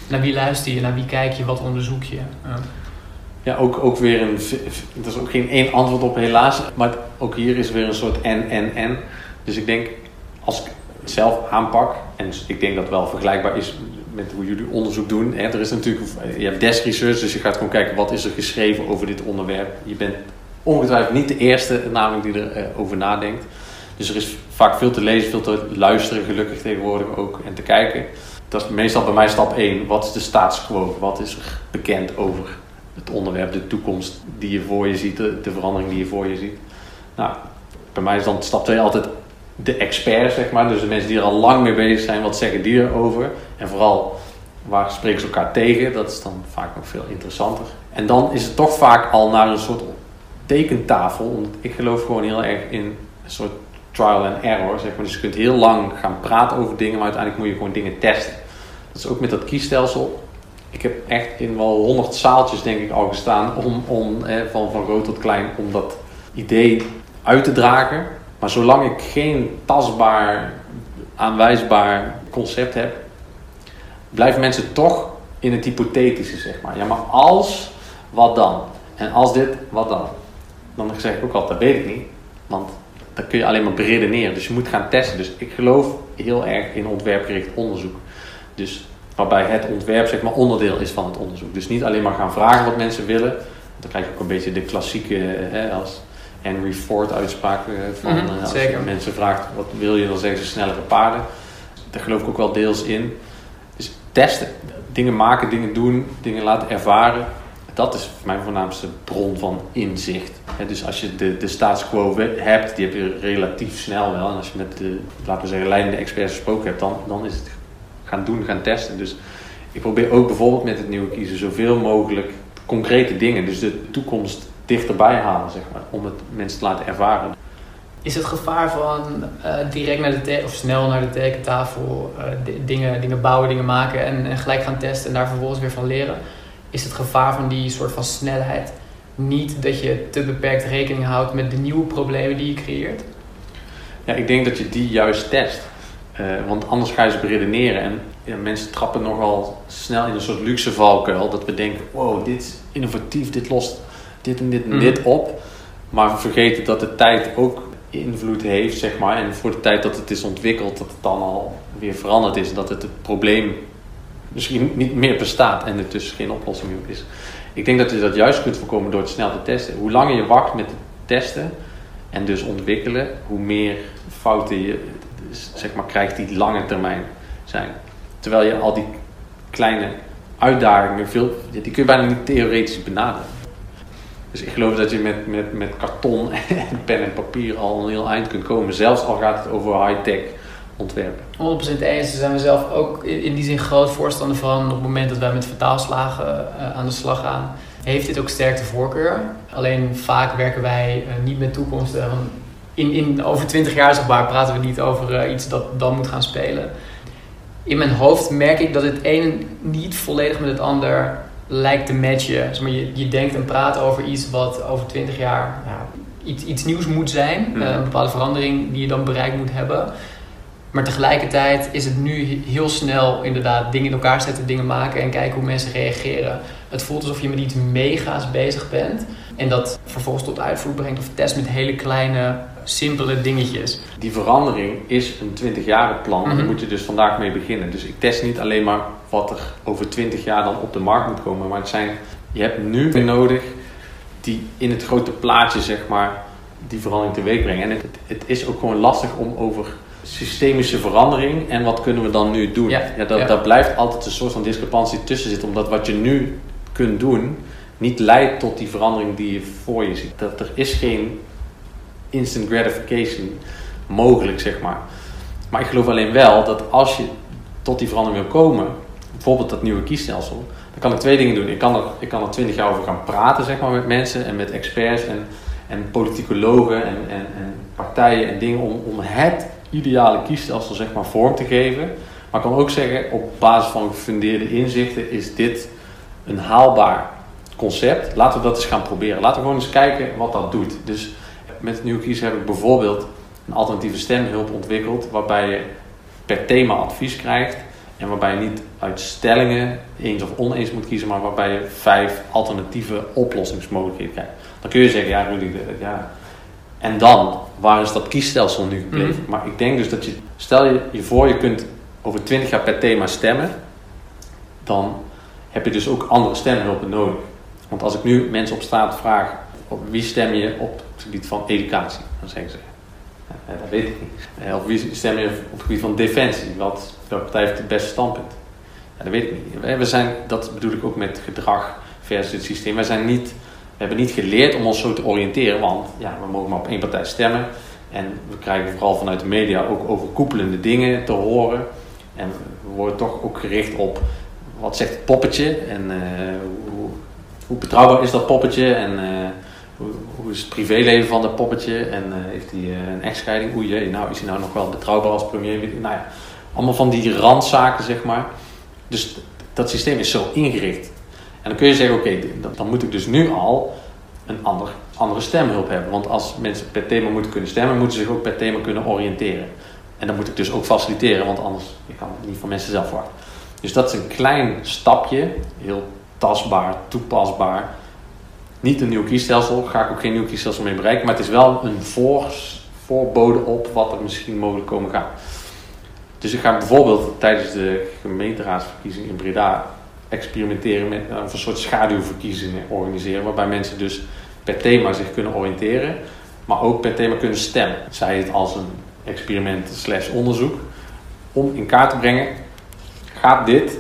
Naar wie luister je? Naar wie kijk je? Wat onderzoek je? Ja. Ja, ook, ook weer een. Er is ook geen één antwoord op, helaas. Maar ook hier is weer een soort en, en, en. Dus ik denk, als ik het zelf aanpak, en ik denk dat het wel vergelijkbaar is met hoe jullie onderzoek doen. Er is natuurlijk, je hebt desk research, dus je gaat gewoon kijken wat is er geschreven over dit onderwerp. Je bent ongetwijfeld niet de eerste, namelijk die erover over nadenkt. Dus er is vaak veel te lezen, veel te luisteren, gelukkig tegenwoordig ook, en te kijken. Dat is meestal bij mij stap 1. Wat is de status quo? Wat is er bekend over het onderwerp, de toekomst die je voor je ziet, de, de verandering die je voor je ziet? Nou, bij mij is dan stap 2 altijd de expert, zeg maar. Dus de mensen die er al lang mee bezig zijn, wat zeggen die erover? En vooral, waar spreken ze elkaar tegen? Dat is dan vaak nog veel interessanter. En dan is het toch vaak al naar een soort tekentafel. Omdat ik geloof gewoon heel erg in een soort trial and error, zeg maar. Dus je kunt heel lang gaan praten over dingen, maar uiteindelijk moet je gewoon dingen testen. Dat is ook met dat kiesstelsel. Ik heb echt in wel honderd zaaltjes, denk ik, al gestaan om, om van, van groot tot klein, om dat idee uit te dragen. Maar zolang ik geen tastbaar, aanwijsbaar concept hebt, blijven mensen toch in het hypothetische, zeg maar. Ja, maar als, wat dan? En als dit, wat dan? Dan zeg ik ook altijd, dat weet ik niet. Want dan kun je alleen maar beredeneren. Dus je moet gaan testen. Dus ik geloof heel erg in ontwerpgericht onderzoek. Dus waarbij het ontwerp zeg maar onderdeel is van het onderzoek. Dus niet alleen maar gaan vragen wat mensen willen. Dan krijg je ook een beetje de klassieke, hè, als Henry Ford uitspraak van Mhm, eh, als zeker. je mensen vraagt wat wil je, dan zeggen ze snellere paarden. Daar geloof ik ook wel deels in. Dus testen, dingen maken, dingen doen, dingen laten ervaren. Dat is mijn voornaamste bron van inzicht. Dus als je de, de status quo hebt, die heb je relatief snel wel. En als je met de, laten we zeggen, leidende experts gesproken hebt, dan, dan is het gaan doen, gaan testen. Dus ik probeer ook bijvoorbeeld met het nieuwe kiezen zoveel mogelijk concrete dingen, dus de toekomst dichterbij halen, zeg maar, om het mensen te laten ervaren. Is het gevaar van eh, direct naar de of snel naar de tekentafel eh, di- dingen, dingen bouwen, dingen maken en, en gelijk gaan testen en daar vervolgens weer van leren? Is het gevaar van die soort van snelheid niet dat je te beperkt rekening houdt met de nieuwe problemen die je creëert? Ja, ik denk dat je die juist test. Eh, want anders ga je ze beredeneren. En ja, mensen trappen nogal snel in een soort luxe valkuil. Dat we denken, wow, dit is innovatief, dit lost dit en dit en Mhm. dit op. Maar we vergeten dat de tijd ook invloed heeft, zeg maar. En voor de tijd dat het is ontwikkeld, dat het dan al weer veranderd is. Dat het, het probleem misschien niet meer bestaat en er dus geen oplossing meer is. Ik denk dat je dat juist kunt voorkomen door het snel te testen. Hoe langer je wacht met het testen en dus ontwikkelen, hoe meer fouten je zeg maar, krijgt die lange termijn zijn. Terwijl je al die kleine uitdagingen, veel, die kun je bijna niet theoretisch benaderen. Dus ik geloof dat je met, met, met karton *laughs* en pen en papier al een heel eind kunt komen. Zelfs al gaat het over high-tech ontwerpen. 100% eens. Daar zijn we zelf ook in die zin groot voorstander van. Op het moment dat wij met vertaalslagen eh, aan de slag gaan, heeft dit ook sterk de voorkeur. Alleen vaak werken wij eh, niet met toekomsten. Want in, in, over 20 jaar maar, praten we niet over eh, iets dat dan moet gaan spelen. In mijn hoofd merk ik dat het ene niet volledig met het ander lijkt te matchen. Zeg maar, je, je denkt en praat over iets wat over 20 jaar ja, iets, iets nieuws moet zijn. Mhm. Eh, een bepaalde verandering die je dan bereikt moet hebben. Maar tegelijkertijd is het nu heel snel inderdaad dingen in elkaar zetten, dingen maken en kijken hoe mensen reageren. Het voelt alsof je met iets mega's bezig bent en dat vervolgens tot uitvoer brengt of test met hele kleine, simpele dingetjes. Die verandering is een 20 jaren plan en Mhm. daar moet je dus vandaag mee beginnen. Dus ik test niet alleen maar wat er over 20 jaar dan op de markt moet komen, maar het zijn, je hebt nu weer nodig die in het grote plaatje zeg maar die verandering teweeg brengen. En het, het is ook gewoon lastig om over systemische verandering en wat kunnen we dan nu doen. Ja, dat, ja. Daar blijft altijd een soort van discrepantie tussen zitten, omdat wat je nu kunt doen niet leidt tot die verandering die je voor je ziet. Dat er is geen instant gratification mogelijk, zeg maar. Maar ik geloof alleen wel dat als je tot die verandering wil komen, bijvoorbeeld dat nieuwe kiesstelsel, dan kan ik twee dingen doen. Ik kan er, ik kan er twintig jaar over gaan praten, zeg maar, met mensen en met experts en, en politicologen en, en, en partijen en dingen om, om het ideale kiesstelsel, zeg maar, vorm te geven. Maar ik kan ook zeggen, op basis van gefundeerde inzichten is dit een haalbaar concept. Laten we dat eens gaan proberen. Laten we gewoon eens kijken wat dat doet. Dus met het nieuwe kiezen heb ik bijvoorbeeld een alternatieve stemhulp ontwikkeld, waarbij je per thema advies krijgt en waarbij je niet uit stellingen eens of oneens moet kiezen, maar waarbij je vijf alternatieve oplossingsmogelijkheden krijgt. Dan kun je zeggen, ja Rudy, ja. En dan, waar is dat kiesstelsel nu gebleven? Maar ik denk dus dat je, stel je je voor, je kunt over 20 jaar per thema stemmen, dan heb je dus ook andere stemhulpen nodig. Want als ik nu mensen op straat vraag, op wie stem je op het gebied van educatie? Dan zeggen ze, ja, dat weet ik niet. Of wie stem je op het gebied van defensie? Wat, welke partij heeft het beste standpunt? Ja, dat weet ik niet. We- zijn, dat bedoel ik ook met gedrag versus het systeem. Wij zijn niet, we hebben niet geleerd om ons zo te oriënteren, want ja, we mogen maar op één partij stemmen. En we krijgen vooral vanuit de media ook overkoepelende dingen te horen. En we worden toch ook gericht op wat zegt het poppetje en eh, hoe, hoe betrouwbaar is dat poppetje en eh, hoe, hoe is het privéleven van dat poppetje en eh, heeft hij een echtscheiding? Oei, nou is hij nou nog wel betrouwbaar als premier? Nou ja, allemaal van die randzaken zeg maar. Dus dat systeem is zo ingericht. En dan kun je zeggen, oké, dan, moet ik dus nu al een ander, andere stemhulp hebben. Want als mensen per thema moeten kunnen stemmen, moeten ze zich ook per thema kunnen oriënteren. En dan moet ik dus ook faciliteren, want anders kan het niet van mensen zelf verwachten. Dus dat is een klein stapje, heel tastbaar, toepasbaar. Niet een nieuw kiesstelsel, ga ik ook geen nieuw kiesstelsel mee bereiken, maar het is wel een voor, voorbode op wat er misschien mogelijk komen gaat. Dus ik ga bijvoorbeeld tijdens de gemeenteraadsverkiezingen in Breda experimenteren met uh, een soort schaduwverkiezingen organiseren, waarbij mensen dus per thema zich kunnen oriënteren, maar ook per thema kunnen stemmen. Zij het als een experiment slash onderzoek, om in kaart te brengen, gaat dit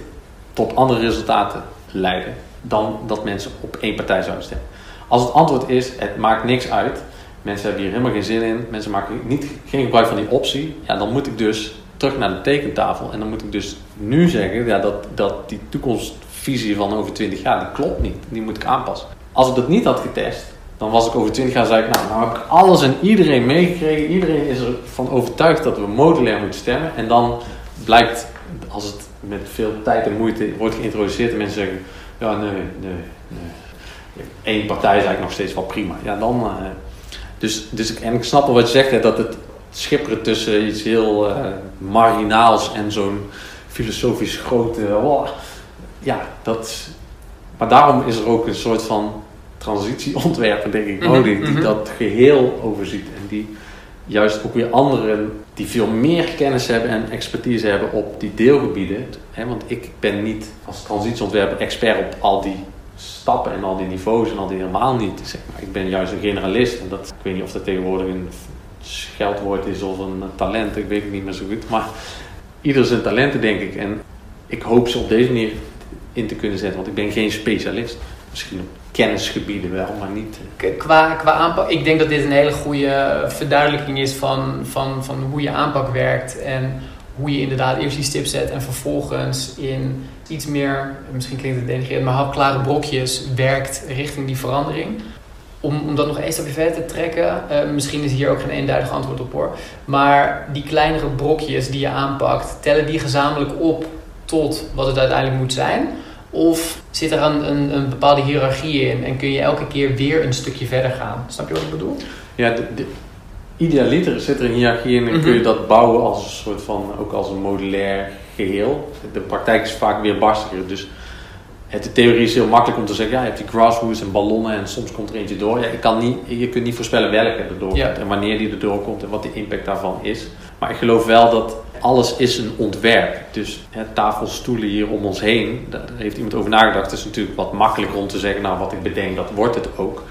tot andere resultaten leiden dan dat mensen op één partij zouden stemmen. Als het antwoord is, het maakt niks uit, mensen hebben hier helemaal geen zin in, mensen maken niet, geen gebruik van die optie, ja, dan moet ik dus terug naar de tekentafel en dan moet ik dus nu zeggen ja, dat, dat die toekomstvisie van over 20 jaar, klopt niet, die moet ik aanpassen. Als ik dat niet had getest, dan was ik over 20 jaar, zei ik, nou, nou heb ik alles en iedereen meegekregen. Iedereen is ervan overtuigd dat we modulair moeten stemmen. En dan blijkt, als het met veel tijd en moeite wordt geïntroduceerd en mensen zeggen, ja, nee, nee, nee. Eén partij is eigenlijk nog steeds wel prima. Ja, dan... Uh, dus, dus ik, en ik snap wel wat je zegt, hè, dat het schipperen tussen iets heel uh, marginaals en zo'n filosofisch grote... Oh, ja, dat... Maar daarom is er ook een soort van transitieontwerper, denk ik, nodig, die mhm. dat geheel overziet en die juist ook weer anderen die veel meer kennis hebben en expertise hebben op die deelgebieden. Hè, want ik ben niet als transitieontwerper expert op al die stappen en al die niveaus en al die helemaal niet. Zeg maar. Ik ben juist een generalist en dat, ik weet niet of dat tegenwoordig een scheldwoord is of een talent, ik weet het niet meer zo goed. Maar ieder zijn talenten, denk ik. En ik hoop ze op deze manier in te kunnen zetten, want ik ben geen specialist. Misschien op kennisgebieden wel, maar niet. Qua, qua aanpak, ik denk dat dit een hele goede verduidelijking is van, van, van hoe je aanpak werkt en hoe je inderdaad eerst die stip zet en vervolgens in iets meer, misschien klinkt het denigrerend, maar hapklare brokjes werkt richting die verandering. Om, om dat nog één stapje verder te trekken, uh, misschien is hier ook geen eenduidig antwoord op hoor, maar die kleinere brokjes die je aanpakt, tellen die gezamenlijk op tot wat het uiteindelijk moet zijn? Of zit er een, een, een, bepaalde hiërarchie in en kun je elke keer weer een stukje verder gaan? Snap je wat ik bedoel? Ja, de, de, idealiter zit er een hiërarchie in en kun je dat bouwen als een soort van, ook als een modulair geheel. De praktijk is vaak weer barstiger, dus de theorie is heel makkelijk om te zeggen, ja, je hebt die grassroots en ballonnen en soms komt er eentje door. Ja, je, kan niet, je kunt niet voorspellen welke er doorkomt ja. en wanneer die er doorkomt en wat de impact daarvan is. Maar ik geloof wel dat alles is een ontwerp. Dus hè, tafels, stoelen hier om ons heen, daar heeft iemand over nagedacht. Het is natuurlijk wat makkelijker om te zeggen, nou wat ik bedenk, dat wordt het ook.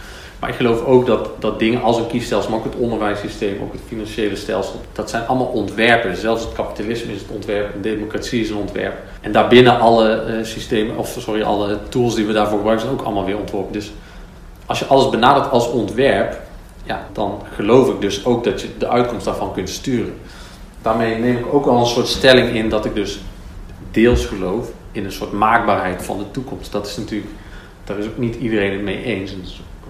Maar ik geloof ook dat, dat dingen als een kiesstelsel, maar ook het onderwijssysteem, ook het financiële stelsel, dat zijn allemaal ontwerpen. Zelfs het kapitalisme is het ontwerp, de democratie is een ontwerp. En daarbinnen alle uh, systemen, of sorry, alle tools die we daarvoor gebruiken, zijn ook allemaal weer ontworpen. Dus als je alles benadert als ontwerp, ja, dan geloof ik dus ook dat je de uitkomst daarvan kunt sturen. Daarmee neem ik ook al een soort stelling in dat ik dus deels geloof in een soort maakbaarheid van de toekomst. Dat is natuurlijk, daar is ook niet iedereen het mee eens.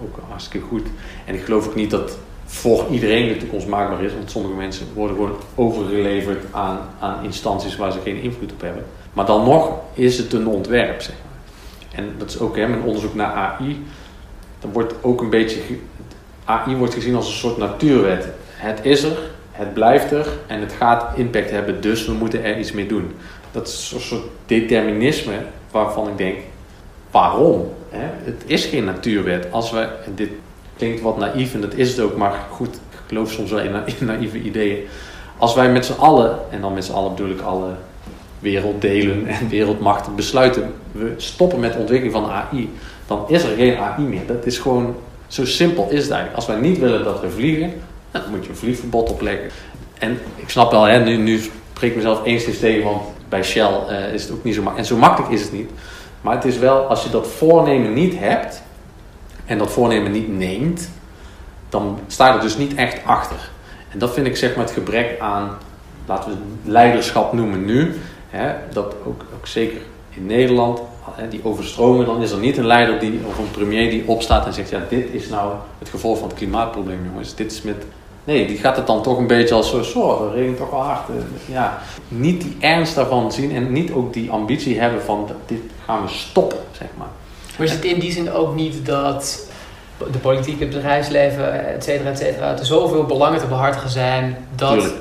Ook hartstikke goed. En ik geloof ook niet dat voor iedereen de toekomst maakbaar is. Want sommige mensen worden gewoon overgeleverd aan, aan instanties waar ze geen invloed op hebben. Maar dan nog is het een ontwerp, zeg maar. En dat is ook hè, mijn onderzoek naar AI. Dan wordt ook een beetje. AI wordt gezien als een soort natuurwet. Het is er, het blijft er en het gaat impact hebben, dus we moeten er iets mee doen. Dat is een soort determinisme waarvan ik denk, waarom? Het is geen natuurwet. Als we, dit klinkt wat naïef en dat is het ook, maar goed, ik geloof soms wel in, naïeve ideeën. Als wij met z'n allen, en dan met z'n allen bedoel ik alle werelddelen en wereldmachten besluiten, we stoppen met de ontwikkeling van AI, dan is er geen AI meer. Dat is gewoon, zo simpel is het eigenlijk. Als wij niet willen dat we vliegen, dan moet je een vliegverbod opleggen. En ik snap wel, hè, nu, nu spreek ik mezelf eens tegen, want bij Shell uh, is het ook niet zo makkelijk. En zo makkelijk is het niet. Maar het is wel, als je dat voornemen niet hebt en dat voornemen niet neemt, dan sta je er dus niet echt achter. En dat vind ik zeg maar het gebrek aan, laten we het leiderschap noemen nu, hè, dat ook, ook zeker in Nederland, hè, die overstromen, dan is er niet een leider die, of een premier die opstaat en zegt, ja dit is nou het gevolg van het klimaatprobleem jongens, dit is met Nee, die gaat het dan toch een beetje als zo, zo dat regent toch wel hard. Ja, niet die ernst daarvan zien en niet ook die ambitie hebben van dit gaan we stoppen, zeg maar. Maar is het in die zin ook niet dat de politiek, het bedrijfsleven, et cetera, et cetera, er zoveel belangen te behartigen zijn dat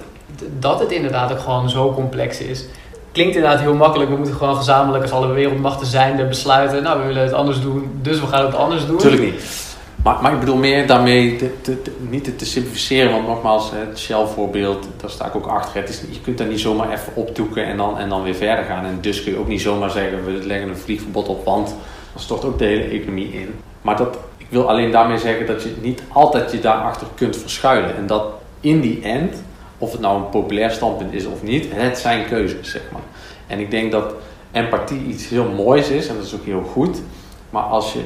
dat het inderdaad ook gewoon zo complex is. Klinkt inderdaad heel makkelijk. We moeten gewoon gezamenlijk als alle wereldmachten zijn besluiten. Nou, we willen het anders doen, dus we gaan het anders doen. Natuurlijk niet. Maar, maar ik bedoel meer daarmee te, niet te, simplificeren. Want nogmaals, het Shell-voorbeeld, daar sta ik ook achter. Is, je kunt daar niet zomaar even opdoeken en dan, en dan weer verder gaan. En dus kun je ook niet zomaar zeggen, we leggen een vliegverbod op, want dan stort ook de hele economie in. Maar dat, ik wil alleen daarmee zeggen dat je niet altijd je daarachter kunt verschuilen. En dat in die end, of het nou een populair standpunt is of niet, het zijn keuzes, zeg maar. En ik denk dat empathie iets heel moois is en dat is ook heel goed. Maar als je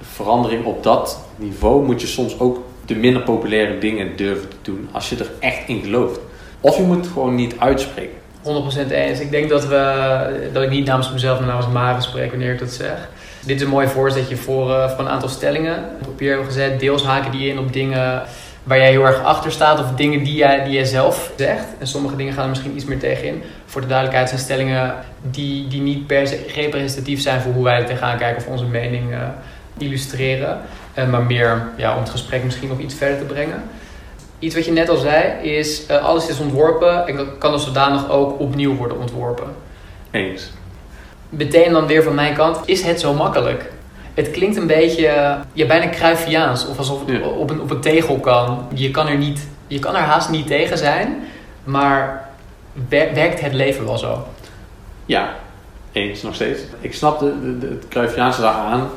verandering op dat niveau moet je soms ook de minder populaire dingen durven te doen als je er echt in gelooft. Of je moet het gewoon niet uitspreken. 100% eens. Ik denk dat, we, dat ik niet namens mezelf, maar namens Maren spreek wanneer ik dat zeg. Dit is een mooi voorzetje voor, uh, voor een aantal stellingen. Op papier gezet, deels haken die in op dingen waar jij heel erg achter staat of dingen die jij, die jij zelf zegt. En sommige dingen gaan er misschien iets meer tegenin. Voor de duidelijkheid zijn stellingen die, die niet per se representatief zijn voor hoe wij er tegenaan kijken of onze mening uh, illustreren. Uh, maar meer ja, om het gesprek misschien nog iets verder te brengen. Iets wat je net al zei is, uh, alles is ontworpen en kan als zodanig ook opnieuw worden ontworpen. Eens. Meteen dan weer van mijn kant, is het zo makkelijk? Het klinkt een beetje, ja, bijna Cruyffiaans. Of alsof het ja. op, een, op een tegel kan. Je kan, er niet, je kan er haast niet tegen zijn. Maar werkt het leven wel zo? Ja, eens nog steeds. Ik snap de, de, de, het daar aan.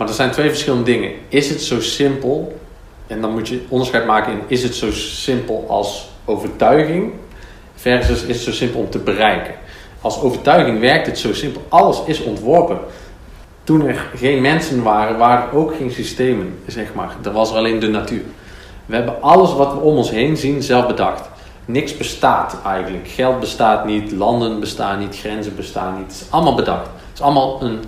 Maar er zijn twee verschillende dingen. Is het zo simpel? En dan moet je onderscheid maken in... Is het zo simpel als overtuiging? Versus is het zo simpel om te bereiken? Als overtuiging werkt het zo simpel. Alles is ontworpen toen er geen mensen waren, waren er ook geen systemen, zeg maar. Er was alleen de natuur. We hebben alles wat we om ons heen zien zelf bedacht. Niks bestaat eigenlijk. Geld bestaat niet, landen bestaan niet, grenzen bestaan niet. Het is allemaal bedacht. Het is allemaal een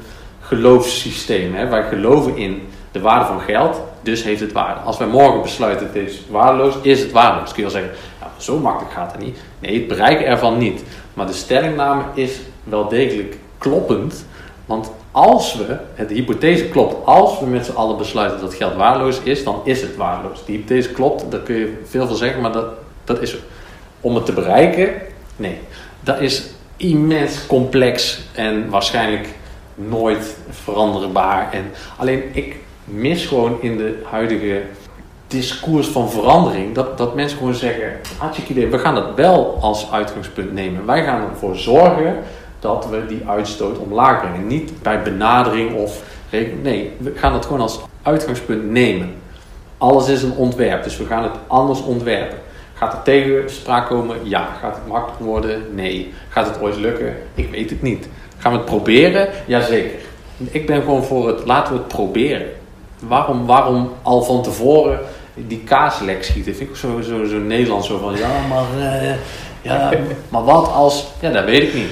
geloofssysteem. Hè? Wij geloven in de waarde van geld, dus heeft het waarde. Als wij morgen besluiten het is waardeloos, is het waardeloos. Kun je wel zeggen, zo makkelijk gaat het niet. Nee, het bereiken ervan niet. Maar de stellingname is wel degelijk kloppend. Want als we, de hypothese klopt, als we met z'n allen besluiten dat geld waardeloos is, dan is het waardeloos. Die hypothese klopt, daar kun je veel van zeggen, maar dat, dat is Om het te bereiken, nee. Dat is immens complex en waarschijnlijk nooit veranderbaar. En alleen ik mis gewoon in de huidige discours van verandering dat, dat mensen gewoon zeggen: hartstikke idee, we gaan dat wel als uitgangspunt nemen. Wij gaan ervoor zorgen dat we die uitstoot omlaag brengen. Niet bij benadering of Nee, we gaan het gewoon als uitgangspunt nemen. Alles is een ontwerp, dus we gaan het anders ontwerpen. Gaat er tegenspraak komen? Ja. Gaat het makkelijk worden? Nee. Gaat het ooit lukken? Ik weet het niet. Gaan we het proberen? Jazeker. Ik ben gewoon voor het, laten we het proberen. Waarom, waarom al van tevoren die kaaslek schieten? Vind ik zo, zo, zo Nederlands zo van, ja maar, uh, ja, *laughs* maar wat als, ja dat weet ik niet.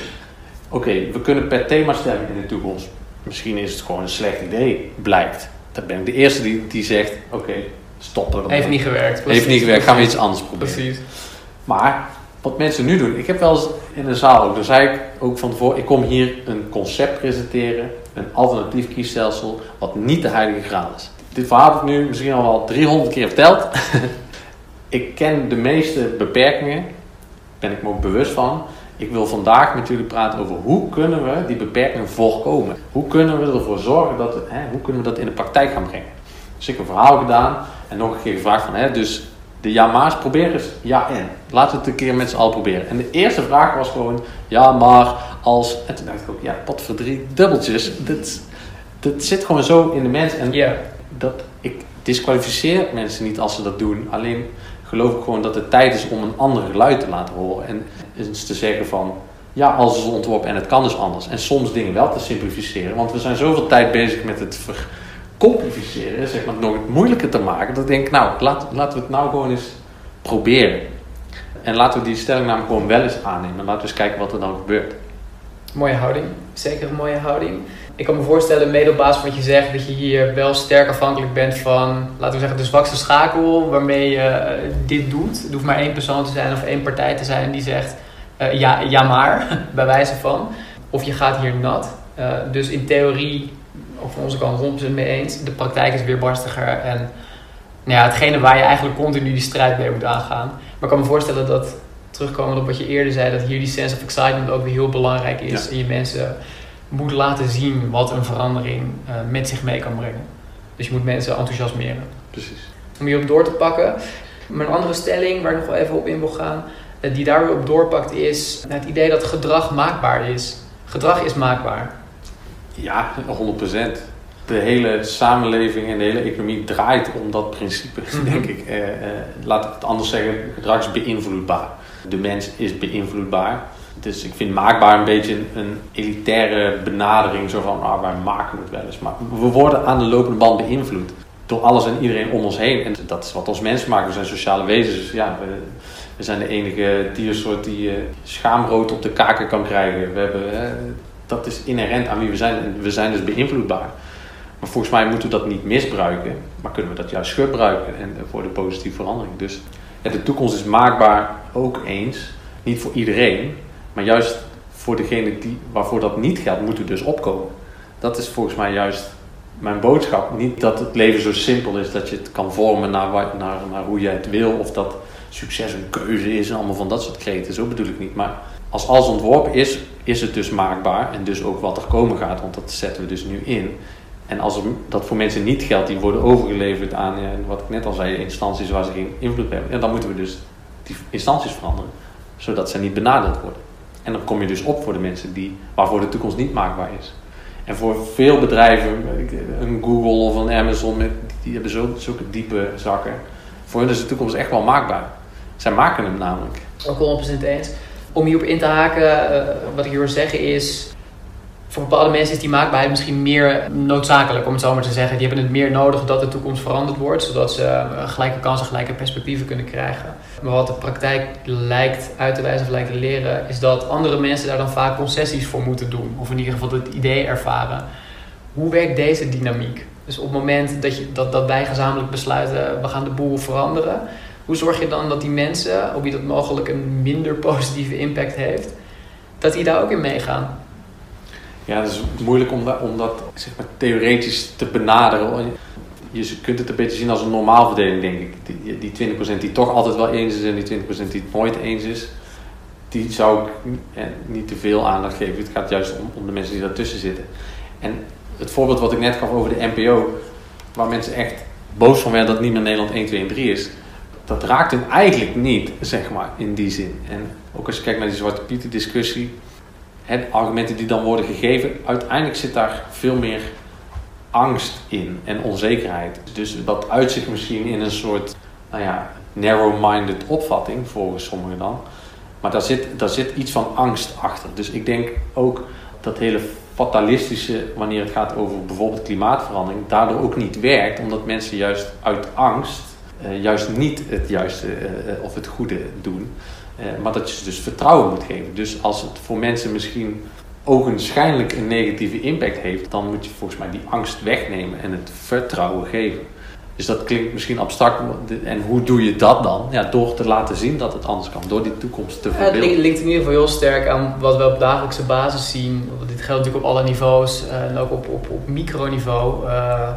Oké, we kunnen per thema stellen in de toekomst. Misschien is het gewoon een slecht idee, blijkt. Dan ben ik de eerste die, die zegt, oké, okay, stoppen. Heeft niet gewerkt. Precies. Heeft niet gewerkt, gaan we iets anders proberen. Precies. Maar wat mensen nu doen, ik heb wel eens in de zaal ook, dan zei ik ook van tevoren, ik kom hier een concept presenteren, een alternatief kiesstelsel, wat niet de heilige graal is. Dit verhaal heb ik nu misschien al wel 300 keer verteld. *laughs* ik ken de meeste beperkingen, ben ik me ook bewust van. Ik wil vandaag met jullie praten over hoe kunnen we die beperkingen voorkomen. Hoe kunnen we ervoor zorgen dat, hè, hoe kunnen we dat in de praktijk gaan brengen. Dus ik heb een verhaal gedaan en nog een keer gevraagd van, hè, dus de ja maar's, probeer eens ja en. Laten we het een keer met z'n allen proberen. En de eerste vraag was gewoon, ja maar als, en toen dacht ik ook, ja pot voor drie dubbeltjes, dat, dat zit gewoon zo in de mens. En yeah. dat, ik disqualificeer mensen niet als ze dat doen, alleen geloof ik gewoon dat het tijd is om een ander geluid te laten horen. En eens te zeggen van, ja, alles is ontworpen en het kan dus anders. En soms dingen wel te simplificeren. Want we zijn zoveel tijd bezig met het vercomplificeren, zeg maar, nog moeilijker te maken. Dat ik denk, nou, laat, laten we het nou gewoon eens proberen. En laten we die stellingname gewoon wel eens aannemen. En laten we eens kijken wat er dan gebeurt. Mooie houding. Zeker een mooie houding. Ik kan me voorstellen, mede op basis van wat je zegt, dat je hier wel sterk afhankelijk bent van, laten we zeggen, de zwakste schakel waarmee je uh, dit doet. Het hoeft maar één persoon te zijn of één partij te zijn die zegt, uh, ja, ja maar, *laughs* bij wijze van. Of je gaat hier nat. Uh, dus in theorie, of van onze kant 100% mee eens, de praktijk is weer barstiger en nou ja, hetgene waar je eigenlijk continu die strijd mee moet aangaan. Maar ik kan me voorstellen dat terugkomend op wat je eerder zei, dat hier die sense of excitement ook weer heel belangrijk is. Ja. En je mensen moet laten zien wat een verandering eh, met zich mee kan brengen. Dus je moet mensen enthousiasmeren. Precies. Om hierop door te pakken. Maar een andere stelling waar ik nog wel even op in wil gaan, eh, die daar weer op doorpakt, is het idee dat gedrag maakbaar is. Gedrag is maakbaar. Ja, 100%. De hele samenleving en de hele economie draait om dat principe, Mhm. denk ik. Eh, eh, laat ik het anders zeggen, gedrag is beïnvloedbaar. De mens is beïnvloedbaar. Dus ik vind maakbaar een beetje een, elitaire benadering. Zo van, ah, wij maken het wel eens. Maar we worden aan de lopende band beïnvloed. Door alles en iedereen om ons heen. En dat is wat ons mensen maken. We zijn sociale wezens. Dus ja, we, we zijn de enige diersoort die eh, schaamrood op de kaken kan krijgen. We hebben, dat is inherent aan wie we zijn. En we zijn dus beïnvloedbaar. Maar volgens mij moeten we dat niet misbruiken. Maar kunnen we dat juist gebruiken en eh, voor de positieve verandering. Dus de toekomst is maakbaar ook eens. Niet voor iedereen. Maar juist voor degene die, waarvoor dat niet geldt, moeten we dus opkomen. Dat is volgens mij juist mijn boodschap. Niet dat het leven zo simpel is dat je het kan vormen naar, wa- naar, naar hoe jij het wil. Of dat succes een keuze is en allemaal van dat soort kreten. Zo bedoel ik niet. Maar als alles ontworpen is, is het dus maakbaar. En dus ook wat er komen gaat. Want dat zetten we dus nu in. En als dat voor mensen niet geldt, die worden overgeleverd aan, ja, wat ik net al zei, instanties waar ze geen invloed op hebben. En dan moeten we dus die instanties veranderen. Zodat ze niet benadeeld worden. En dan kom je dus op voor de mensen die, waarvoor de toekomst niet maakbaar is. En voor veel bedrijven, een Google of een Amazon, die hebben zo, zulke diepe zakken. Voor hen is de toekomst echt wel maakbaar. Zij maken hem namelijk. Ook 100% eens. Om hierop in te haken, eh, wat ik hier wil zeggen is... Voor bepaalde mensen is die maakbaarheid misschien meer noodzakelijk, om het zo maar te zeggen. Die hebben het meer nodig dat de toekomst veranderd wordt, zodat ze eh, gelijke kansen, gelijke perspectieven kunnen krijgen. Maar wat de praktijk lijkt uit te wijzen of lijkt te leren, is dat andere mensen daar dan vaak concessies voor moeten doen. Of in ieder geval het idee ervaren. Hoe werkt deze dynamiek? Dus op het moment dat, je, dat, dat wij gezamenlijk besluiten, we gaan de boel veranderen. Hoe zorg je dan dat die mensen, op wie dat mogelijk een minder positieve impact heeft, dat die daar ook in meegaan? Ja, het is moeilijk om dat, theoretisch te benaderen. Je kunt het een beetje zien als een normaalverdeling, denk ik. Die, die 20% die toch altijd wel eens is en die 20% die het nooit eens is, die zou ik eh, niet te veel aandacht geven. Het gaat juist om, om de mensen die daartussen zitten. En het voorbeeld wat ik net gaf over de NPO, waar mensen echt boos van werden dat niet meer Nederland 1, 2 en 3 is, dat raakt hun eigenlijk niet, zeg maar, in die zin. En ook als je kijkt naar die Zwarte Pieten discussie, het argumenten die dan worden gegeven, uiteindelijk zit daar veel meer angst in en onzekerheid. Dus dat uitzicht misschien in een soort, nou ja, narrow-minded opvatting, volgens sommigen dan. Maar daar zit, daar zit iets van angst achter. Dus ik denk ook dat hele fatalistische, wanneer het gaat over bijvoorbeeld klimaatverandering, daardoor ook niet werkt, omdat mensen juist uit angst uh, juist niet het juiste uh, of het goede doen. Maar dat je ze dus vertrouwen moet geven. Dus als het voor mensen misschien ogenschijnlijk een negatieve impact heeft, dan moet je volgens mij die angst wegnemen en het vertrouwen geven. Dus dat klinkt misschien abstract. En hoe doe je dat dan? Ja, door te laten zien dat het anders kan. Door die toekomst te verbeelden. Ja, het linkt in ieder geval heel sterk aan wat we op dagelijkse basis zien. Dit geldt natuurlijk op alle niveaus. En ook op, op, op microniveau. Uh,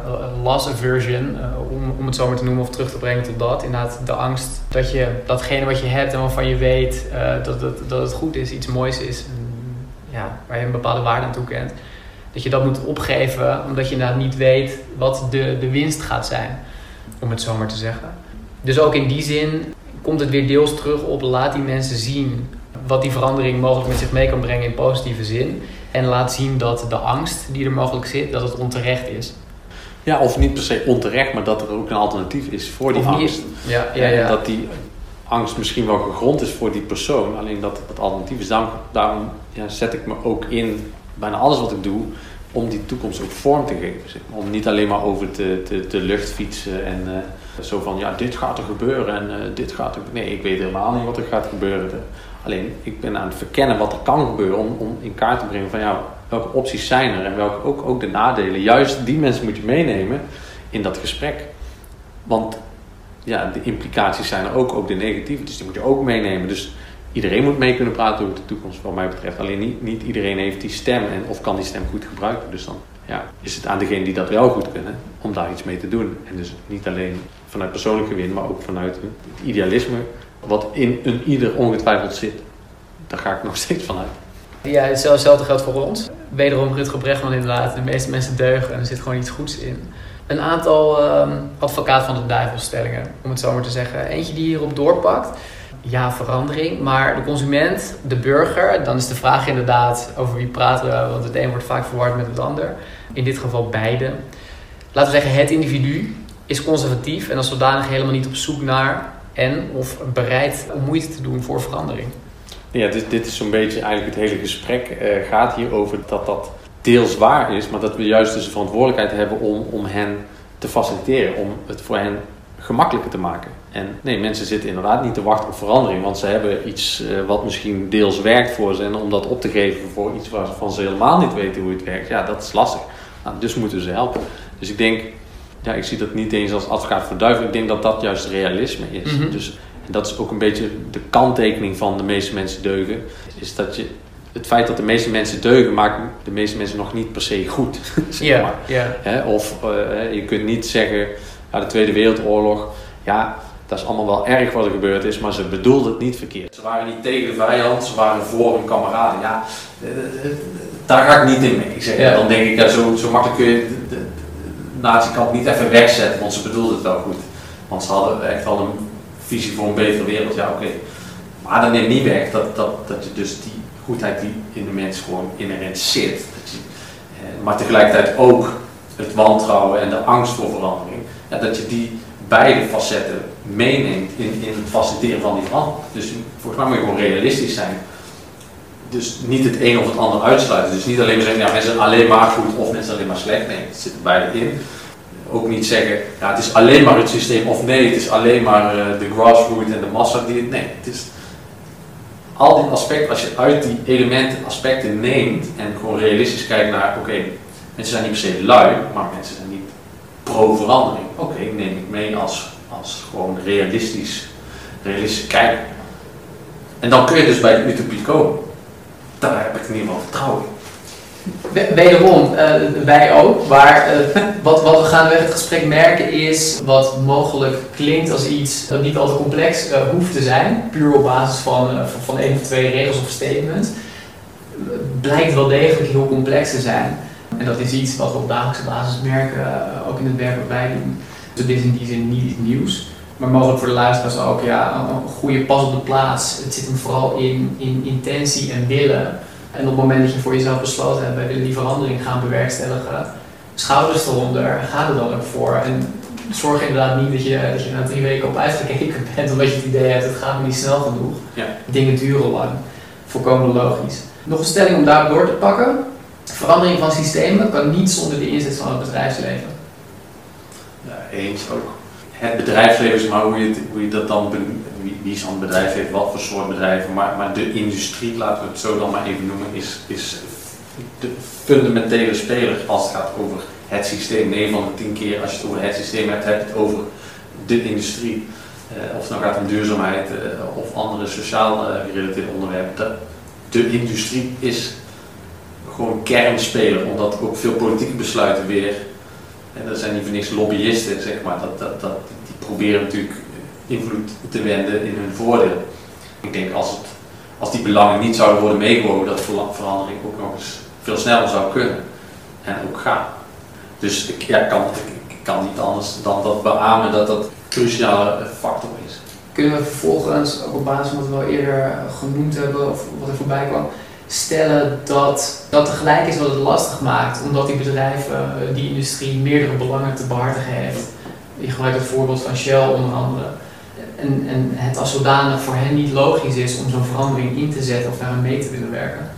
loss aversion, uh, om, om het zo maar te noemen of terug te brengen tot dat. Inderdaad, de angst dat je datgene wat je hebt en waarvan je weet uh, dat, dat, dat het goed is, iets moois is. Ja, waar je een bepaalde waarde aan toekent. Dat je dat moet opgeven omdat je nou niet weet wat de, de winst gaat zijn. Om het zo maar te zeggen. Dus ook in die zin komt het weer deels terug op laat die mensen zien wat die verandering mogelijk met zich mee kan brengen in positieve zin. En laat zien dat de angst die er mogelijk zit, dat het onterecht is. Ja, of niet per se onterecht, maar dat er ook een alternatief is voor die angst. Ja, ja, ja. En dat die angst misschien wel gegrond is voor die persoon, alleen dat het alternatief is. Daarom, daarom ja, zet ik me ook in, bijna alles wat ik doe, om die toekomst ook vorm te geven. Om niet alleen maar over te, te, luchtfietsen en uh, zo van, ja, dit gaat er gebeuren en uh, dit gaat er... Nee, ik weet helemaal niet wat er gaat gebeuren. Alleen, ik ben aan het verkennen wat er kan gebeuren om, om in kaart te brengen van, ja, welke opties zijn er en welke ook, ook de nadelen. Juist die mensen moet je meenemen in dat gesprek. Want ja, de implicaties zijn er ook, ook de negatieve, dus die moet je ook meenemen. Dus iedereen moet mee kunnen praten over de toekomst, wat mij betreft. Alleen niet, niet iedereen heeft die stem en, of kan die stem goed gebruiken. Dus dan ja, is het aan degenen die dat wel goed kunnen om daar iets mee te doen. En dus niet alleen vanuit persoonlijk gewin, maar ook vanuit het idealisme wat in een ieder ongetwijfeld zit. Daar ga ik nog *laughs* steeds vanuit. Ja, hetzelfde geldt voor ons. Wederom Rutger Bregman inderdaad. De meeste mensen deugen en er zit gewoon iets goeds in. Een aantal um, advocaat van de duivelstellingen, om het zo maar te zeggen. Eentje die hierop doorpakt. Ja, verandering. Maar de consument, de burger, dan is de vraag inderdaad over wie praten we. Want het een wordt vaak verward met het ander. In dit geval beide. Laten we zeggen, het individu is conservatief en als zodanig helemaal niet op zoek naar en of bereid om moeite te doen voor verandering. Ja, dit, dit is zo'n beetje eigenlijk het hele gesprek uh, gaat hier over dat dat deels waar is, maar dat we juist dus de verantwoordelijkheid hebben om, om hen te faciliteren, om het voor hen gemakkelijker te maken. En nee, mensen zitten inderdaad niet te wachten op verandering, want ze hebben iets uh, wat misschien deels werkt voor ze en om dat op te geven voor iets waarvan ze helemaal niet weten hoe het werkt, ja, dat is lastig. Nou, dus moeten ze helpen. Dus ik denk, ja, ik zie dat niet eens als advocaat voor duivel. Ik denk dat dat juist realisme is. Mm -hmm. Dus en dat is ook een beetje de kanttekening van de meeste mensen deugen. Is dat je het feit dat de meeste mensen deugen maakt de meeste mensen nog niet per se goed. *laughs* zeg yeah, maar. yeah. Of uh, je kunt niet zeggen, ja, de Tweede Wereldoorlog, ja, dat is allemaal wel erg wat er gebeurd is, maar ze bedoelden het niet verkeerd. Ze waren niet tegen de vijand, ze waren voor hun kameraden. Ja, daar ga ik niet in mee. Ik zeg. Dan denk ik, ja, zo, zo makkelijk kun je de, nazi-kant niet even wegzetten, want ze bedoelden het wel goed. Want ze hadden echt wel een visie voor een betere wereld, ja oké. Okay. Maar dat neemt niet weg dat, dat, dat je dus die goedheid die in de mens gewoon inherent zit. Dat je, eh, maar tegelijkertijd ook het wantrouwen en de angst voor verandering. Ja, dat je die beide facetten meeneemt in, in het faciliteren van die verandering. Dus volgens mij moet je gewoon realistisch zijn. Dus niet het een of het ander uitsluiten. Dus niet alleen maar zeggen, ja, mensen alleen maar goed of mensen alleen maar slecht. Nee, het zit er beide in ook niet zeggen, ja, het is alleen maar het systeem of nee, het is alleen maar uh, de grassroots en de massa die het. Nee, het is al die aspecten, als je uit die elementen aspecten neemt en gewoon realistisch kijkt naar, oké, mensen zijn niet per se lui, maar mensen zijn niet pro-verandering. Oké, neem ik mee als, als gewoon realistisch, realistisch kijken. En dan kun je dus bij utopie komen. Daar heb ik in ieder geval vertrouwen in. Wederom, uh, wij ook. Maar uh, *laughs* wat, wat we gaandeweg het gesprek merken is wat mogelijk klinkt als iets dat niet al te complex uh, hoeft te zijn. Puur op basis van, van, van één of twee regels of statements. Blijkt wel degelijk heel complex te zijn. En dat is iets wat we op dagelijkse basis merken, ook in het werk wat wij doen. Dus dit is in die zin niet iets nieuws. Maar mogelijk voor de luisteraars ook, ja, een goede pas op de plaats. Het zit hem vooral in, in intentie en willen. En op het moment dat je voor jezelf besloten hebt, wij willen die verandering gaan bewerkstelligen, schouders eronder, ga er dan ook voor. En zorg inderdaad niet dat je, dat je na drie weken op uitgekeken *laughs* bent, omdat je het idee hebt, het gaat me niet snel genoeg. Ja. Dingen duren lang. Volkomen logisch. Nog een stelling om daarop door te pakken. Verandering van systemen kan niet zonder de inzet van het bedrijfsleven. Ja, eens ook. Het bedrijfsleven is maar hoe je, hoe je dat dan wie, wie zo'n bedrijf heeft, wat voor soort bedrijven, maar, maar de industrie, laten we het zo dan maar even noemen, is, is de fundamentele speler als het gaat over het systeem. 9 van de 10 keer als je het over het systeem hebt, heb je het over de industrie. Uh, of het nou gaat om duurzaamheid uh, of andere sociaal gerelateerde onderwerpen. De, de industrie is gewoon kernspeler, omdat ook veel politieke besluiten weer, dat zijn niet voor niks lobbyisten, zeg maar, dat, dat, dat, die proberen natuurlijk invloed te wenden in hun voordeel. Ik denk als, het, als die belangen niet zouden worden meegewogen, dat verandering ook nog eens veel sneller zou kunnen en ook gaan. Dus ik, ja, kan, ik, kan niet anders dan dat beamen dat dat cruciale factor is. Kunnen we vervolgens, ook op basis van wat we al eerder genoemd hebben of wat er voorbij kwam, stellen dat dat tegelijk is wat het lastig maakt, omdat die bedrijven, die industrie meerdere belangen te behartigen heeft. Je gebruikt het voorbeeld van Shell onder andere en, en het als zodanig voor hen niet logisch is om zo'n verandering in te zetten of daaraan mee te willen werken.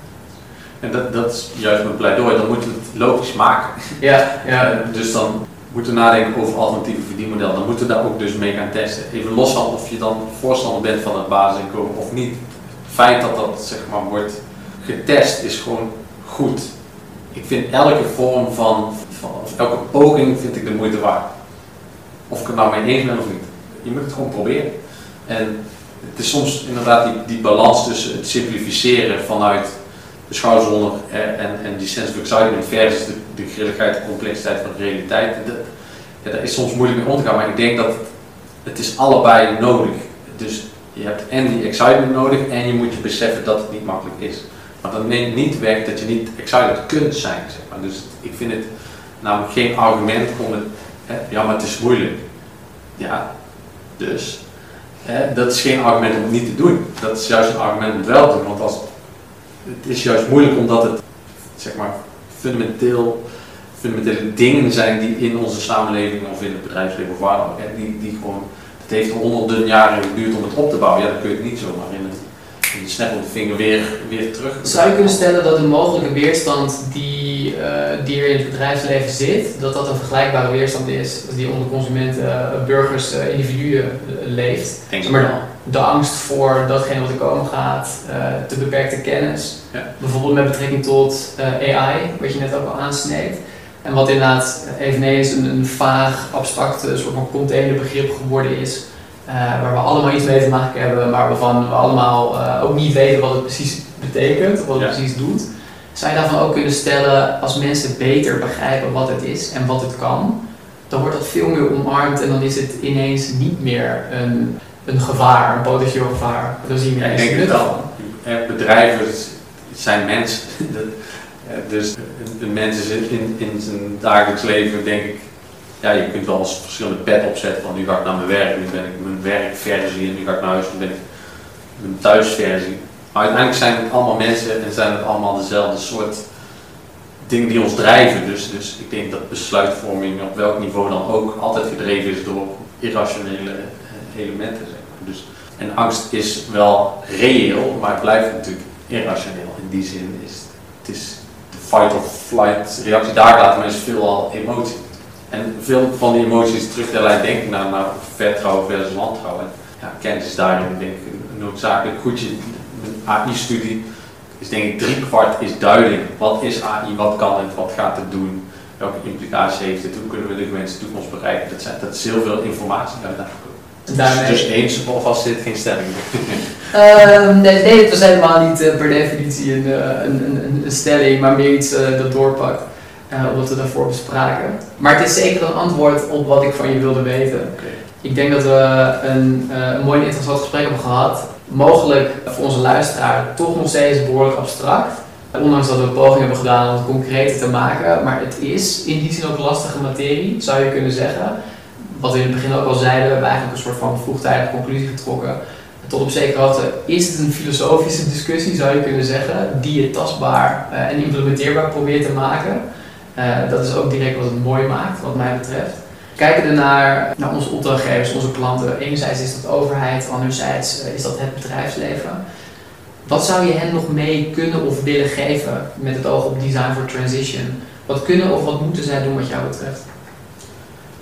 En dat, dat is juist mijn pleidooi, dan moeten we het logisch maken. Ja, *laughs* ja. Dus dan moeten we nadenken over alternatieve verdienmodellen. Dan moeten we daar ook dus mee gaan testen. Even los van of je dan voorstander bent van het basisinkomen of niet. Het feit dat dat zeg maar wordt getest is gewoon goed. Ik vind elke vorm van, van elke poging vind ik de moeite waard. Of ik het nou mee eens ben of niet je moet het gewoon proberen. En het is soms inderdaad die, balans tussen het simplificeren vanuit de schouders onder en, en die sense of excitement versus de, de grilligheid en complexiteit van de realiteit. Ja, daar is soms moeilijk mee om te gaan, maar ik denk dat het is allebei nodig. Dus je hebt en die excitement nodig en je moet je beseffen dat het niet makkelijk is. Maar dat neemt niet weg dat je niet excited kunt zijn. Zeg maar. Dus ik vind het namelijk geen argument om het, hè, ja maar het is moeilijk. Ja, dus. Hè, dat is geen argument om het niet te doen. Dat is juist een argument om het wel te doen. Want als, het is juist moeilijk omdat het zeg maar, fundamenteel, fundamentele dingen zijn die in onze samenleving of in het bedrijfsleven of waar dan die, die gewoon, het heeft honderden jaren geduurd om het op te bouwen. Ja, dan kun je het niet zomaar in, de snap op de vinger weer, weer terug. Zou je kunnen stellen dat de mogelijke weerstand die, uh, die er in het bedrijfsleven zit, dat dat een vergelijkbare weerstand is als die onder consumenten, uh, burgers, uh, individuen leeft? Denk maar wel. de angst voor datgene wat er komen gaat, te beperkte kennis, Ja. bijvoorbeeld met betrekking tot AI, wat je net ook al aansneed. En wat inderdaad eveneens een, een vaag, abstract soort van containerbegrip geworden is. Uh, waar we allemaal iets mee te maken hebben, maar waarvan we allemaal uh, ook niet weten wat het precies betekent, wat het Ja. precies doet. Zou je daarvan ook kunnen stellen, als mensen beter begrijpen wat het is en wat het kan, dan wordt dat veel meer omarmd en dan is het ineens niet meer een, een gevaar, een potentieel gevaar. Dan zie je Ja, ik denk het wel. Eh, Bedrijven zijn mensen. *laughs* Eh, Dus een- een mens is in, in zijn dagelijks leven, denk ik, ja, je kunt wel eens verschillende pet opzetten van nu ga ik naar mijn werk, nu ben ik mijn werkversie en nu ga ik naar huis, nu ben ik mijn thuisversie. Maar uiteindelijk zijn het allemaal mensen en zijn het allemaal dezelfde soort dingen die ons drijven. Dus, dus ik denk dat besluitvorming op welk niveau dan ook altijd gedreven is door irrationele elementen. Dus, en angst is wel reëel, maar het blijft natuurlijk irrationeel. In die zin is het is de fight or flight reactie daar laten, is veelal emotie. En veel van die emoties terug te leiden, denk ik, naar, naar vertrouwen versus wantrouwen. En Ja, kennis is daarin denk ik een noodzakelijk goedje. Een AI-studie is denk ik drie kwart is duidelijk. Wat is AI, wat kan het, wat gaat het doen, welke implicaties heeft het, hoe kunnen we de gewenste toekomst bereiken. Dat, zijn, dat is heel veel informatie. En daarmee- Dus eens of alvast zit geen stelling. *laughs* Ehm, nee, nee, het was helemaal niet eh, per definitie een, eh, een, een, een stelling, maar meer iets eh, dat doorpakt. Eh, omdat we daarvoor bespraken. Maar het is zeker een antwoord op wat ik van je wilde weten. Ik denk dat we een, eh, een mooi en interessant gesprek hebben gehad. Mogelijk voor onze luisteraar toch nog steeds behoorlijk abstract. Ondanks dat we een poging hebben gedaan om het concreter te maken. Maar het is in die zin ook lastige materie, zou je kunnen zeggen. Wat we in het begin ook al zeiden, we hebben eigenlijk een soort van vroegtijdige conclusie getrokken. Tot op zekere hoogte is het een filosofische discussie, zou je kunnen zeggen, die je tastbaar eh, en implementeerbaar probeert te maken. Eh, dat is ook direct wat het mooi maakt, wat mij betreft. Kijken we naar, onze opdrachtgevers, onze klanten. Enerzijds is dat overheid, anderzijds eh, is dat het bedrijfsleven. Wat zou je hen nog mee kunnen of willen geven met het oog op design for transition? Wat kunnen of wat moeten zij doen wat jou betreft?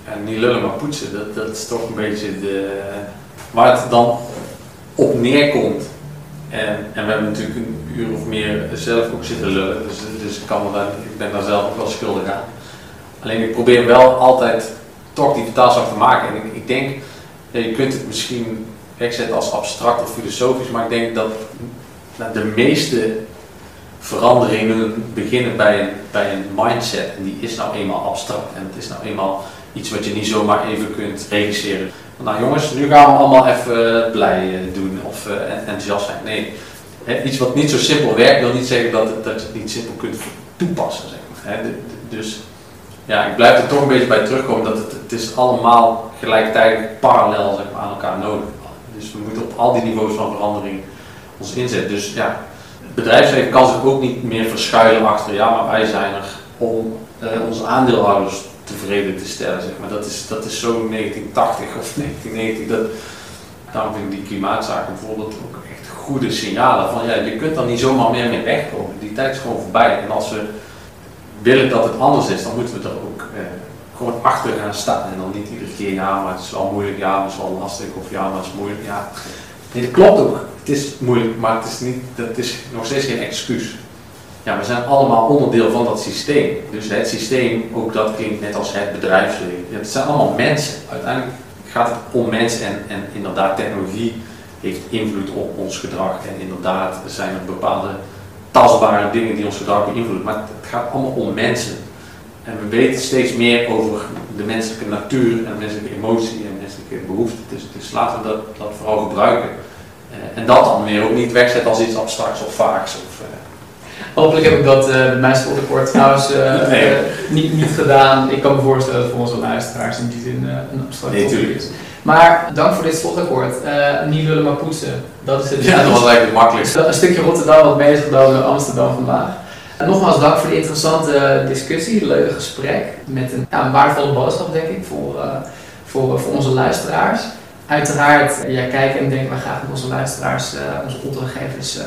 En niet lullen maar poetsen, dat, dat is toch een beetje de, waar het dan op neerkomt. En, en we hebben natuurlijk een uur of meer zelf ook zitten lullen, dus, dus ik, kan ik ben daar zelf ook wel schuldig aan. Alleen ik probeer wel altijd toch die vertaalslag te maken. En ik, ik denk, je kunt het misschien wegzetten als abstract of filosofisch, maar ik denk dat nou, de meeste veranderingen beginnen bij een, bij een mindset. En die is nou eenmaal abstract. En het is nou eenmaal iets wat je niet zomaar even kunt regisseren. Nou jongens, nu gaan we allemaal even blij eh, doen of eh, en- enthousiast zijn. Nee, Iets wat niet zo simpel werkt wil niet zeggen dat, dat je het niet simpel kunt toepassen. Zeg maar. Dus ja, ik blijf er toch een beetje bij terugkomen dat het, het is allemaal gelijktijdig parallel zeg maar, aan elkaar nodig. Dus we moeten op al die niveaus van verandering ons inzetten. Dus ja, het bedrijfsleven kan zich ook niet meer verschuilen achter, ja, maar wij zijn er om eh, onze aandeelhouders tevreden te stellen. Zeg maar. dat, is, dat is zo 1980 of 1990. Dat, daarom vind ik die klimaatzaken bijvoorbeeld ook goede signalen. Van, ja, je kunt er niet zomaar meer mee wegkomen. Die tijd is gewoon voorbij. En als we willen dat het anders is, dan moeten we er ook eh, gewoon achter gaan staan. En dan niet iedere keer, ja, maar het is wel moeilijk, ja, maar het is wel lastig, of ja, maar het is moeilijk. Ja. Nee, klopt ook. Het is moeilijk, maar het is, niet, dat is nog steeds geen excuus. Ja, we zijn allemaal onderdeel van dat systeem. Dus het systeem, ook dat klinkt net als het bedrijfsleven. Het zijn allemaal mensen. Uiteindelijk gaat het om mensen en, en inderdaad technologie heeft invloed op ons gedrag. En inderdaad zijn er bepaalde tastbare dingen die ons gedrag beïnvloeden, maar het gaat allemaal om mensen. En we weten steeds meer over de menselijke natuur en de menselijke emotie en menselijke behoeften. Dus, dus laten we dat, dat vooral gebruiken. Uh, en dat dan weer ook niet wegzetten als iets abstracts of vaaks. Of, uh... Hopelijk heb ik dat uh, bij mijn schooltekort trouwens *laughs* nee. niet, niet gedaan. Ik kan me voorstellen dat voor onze luisteraars in die zin een abstract nee, is. Maar dank voor dit slotakkoord. niet lullen maar poetsen. Dat is het. Ja, dat was eigenlijk het makkelijkste. Een stukje Rotterdam wat bezig dan Amsterdam vandaag. En nogmaals dank voor de interessante discussie, leuke gesprek met een, ja, een waardevolle boodschap denk ik voor, uh, voor, voor onze luisteraars. Uiteraard, jij kijkt en denkt wij graag met onze luisteraars, uh, onze opdrachtgevers,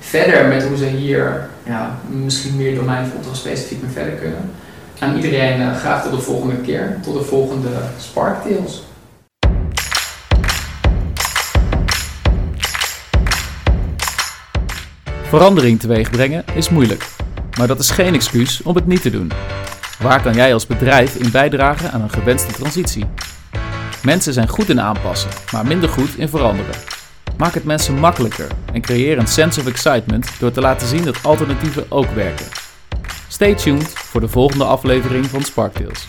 verder met hoe ze hier ja, misschien meer domein voor specifiek mee verder kunnen. Aan iedereen graag tot de volgende keer, tot de volgende Spark Tales. Verandering teweeg brengen is moeilijk. Maar dat is geen excuus om het niet te doen. Waar kan jij als bedrijf in bijdragen aan een gewenste transitie? Mensen zijn goed in aanpassen, maar minder goed in veranderen. Maak het mensen makkelijker en creëer een sense of excitement door te laten zien dat alternatieven ook werken. Stay tuned voor de volgende aflevering van Sparktales.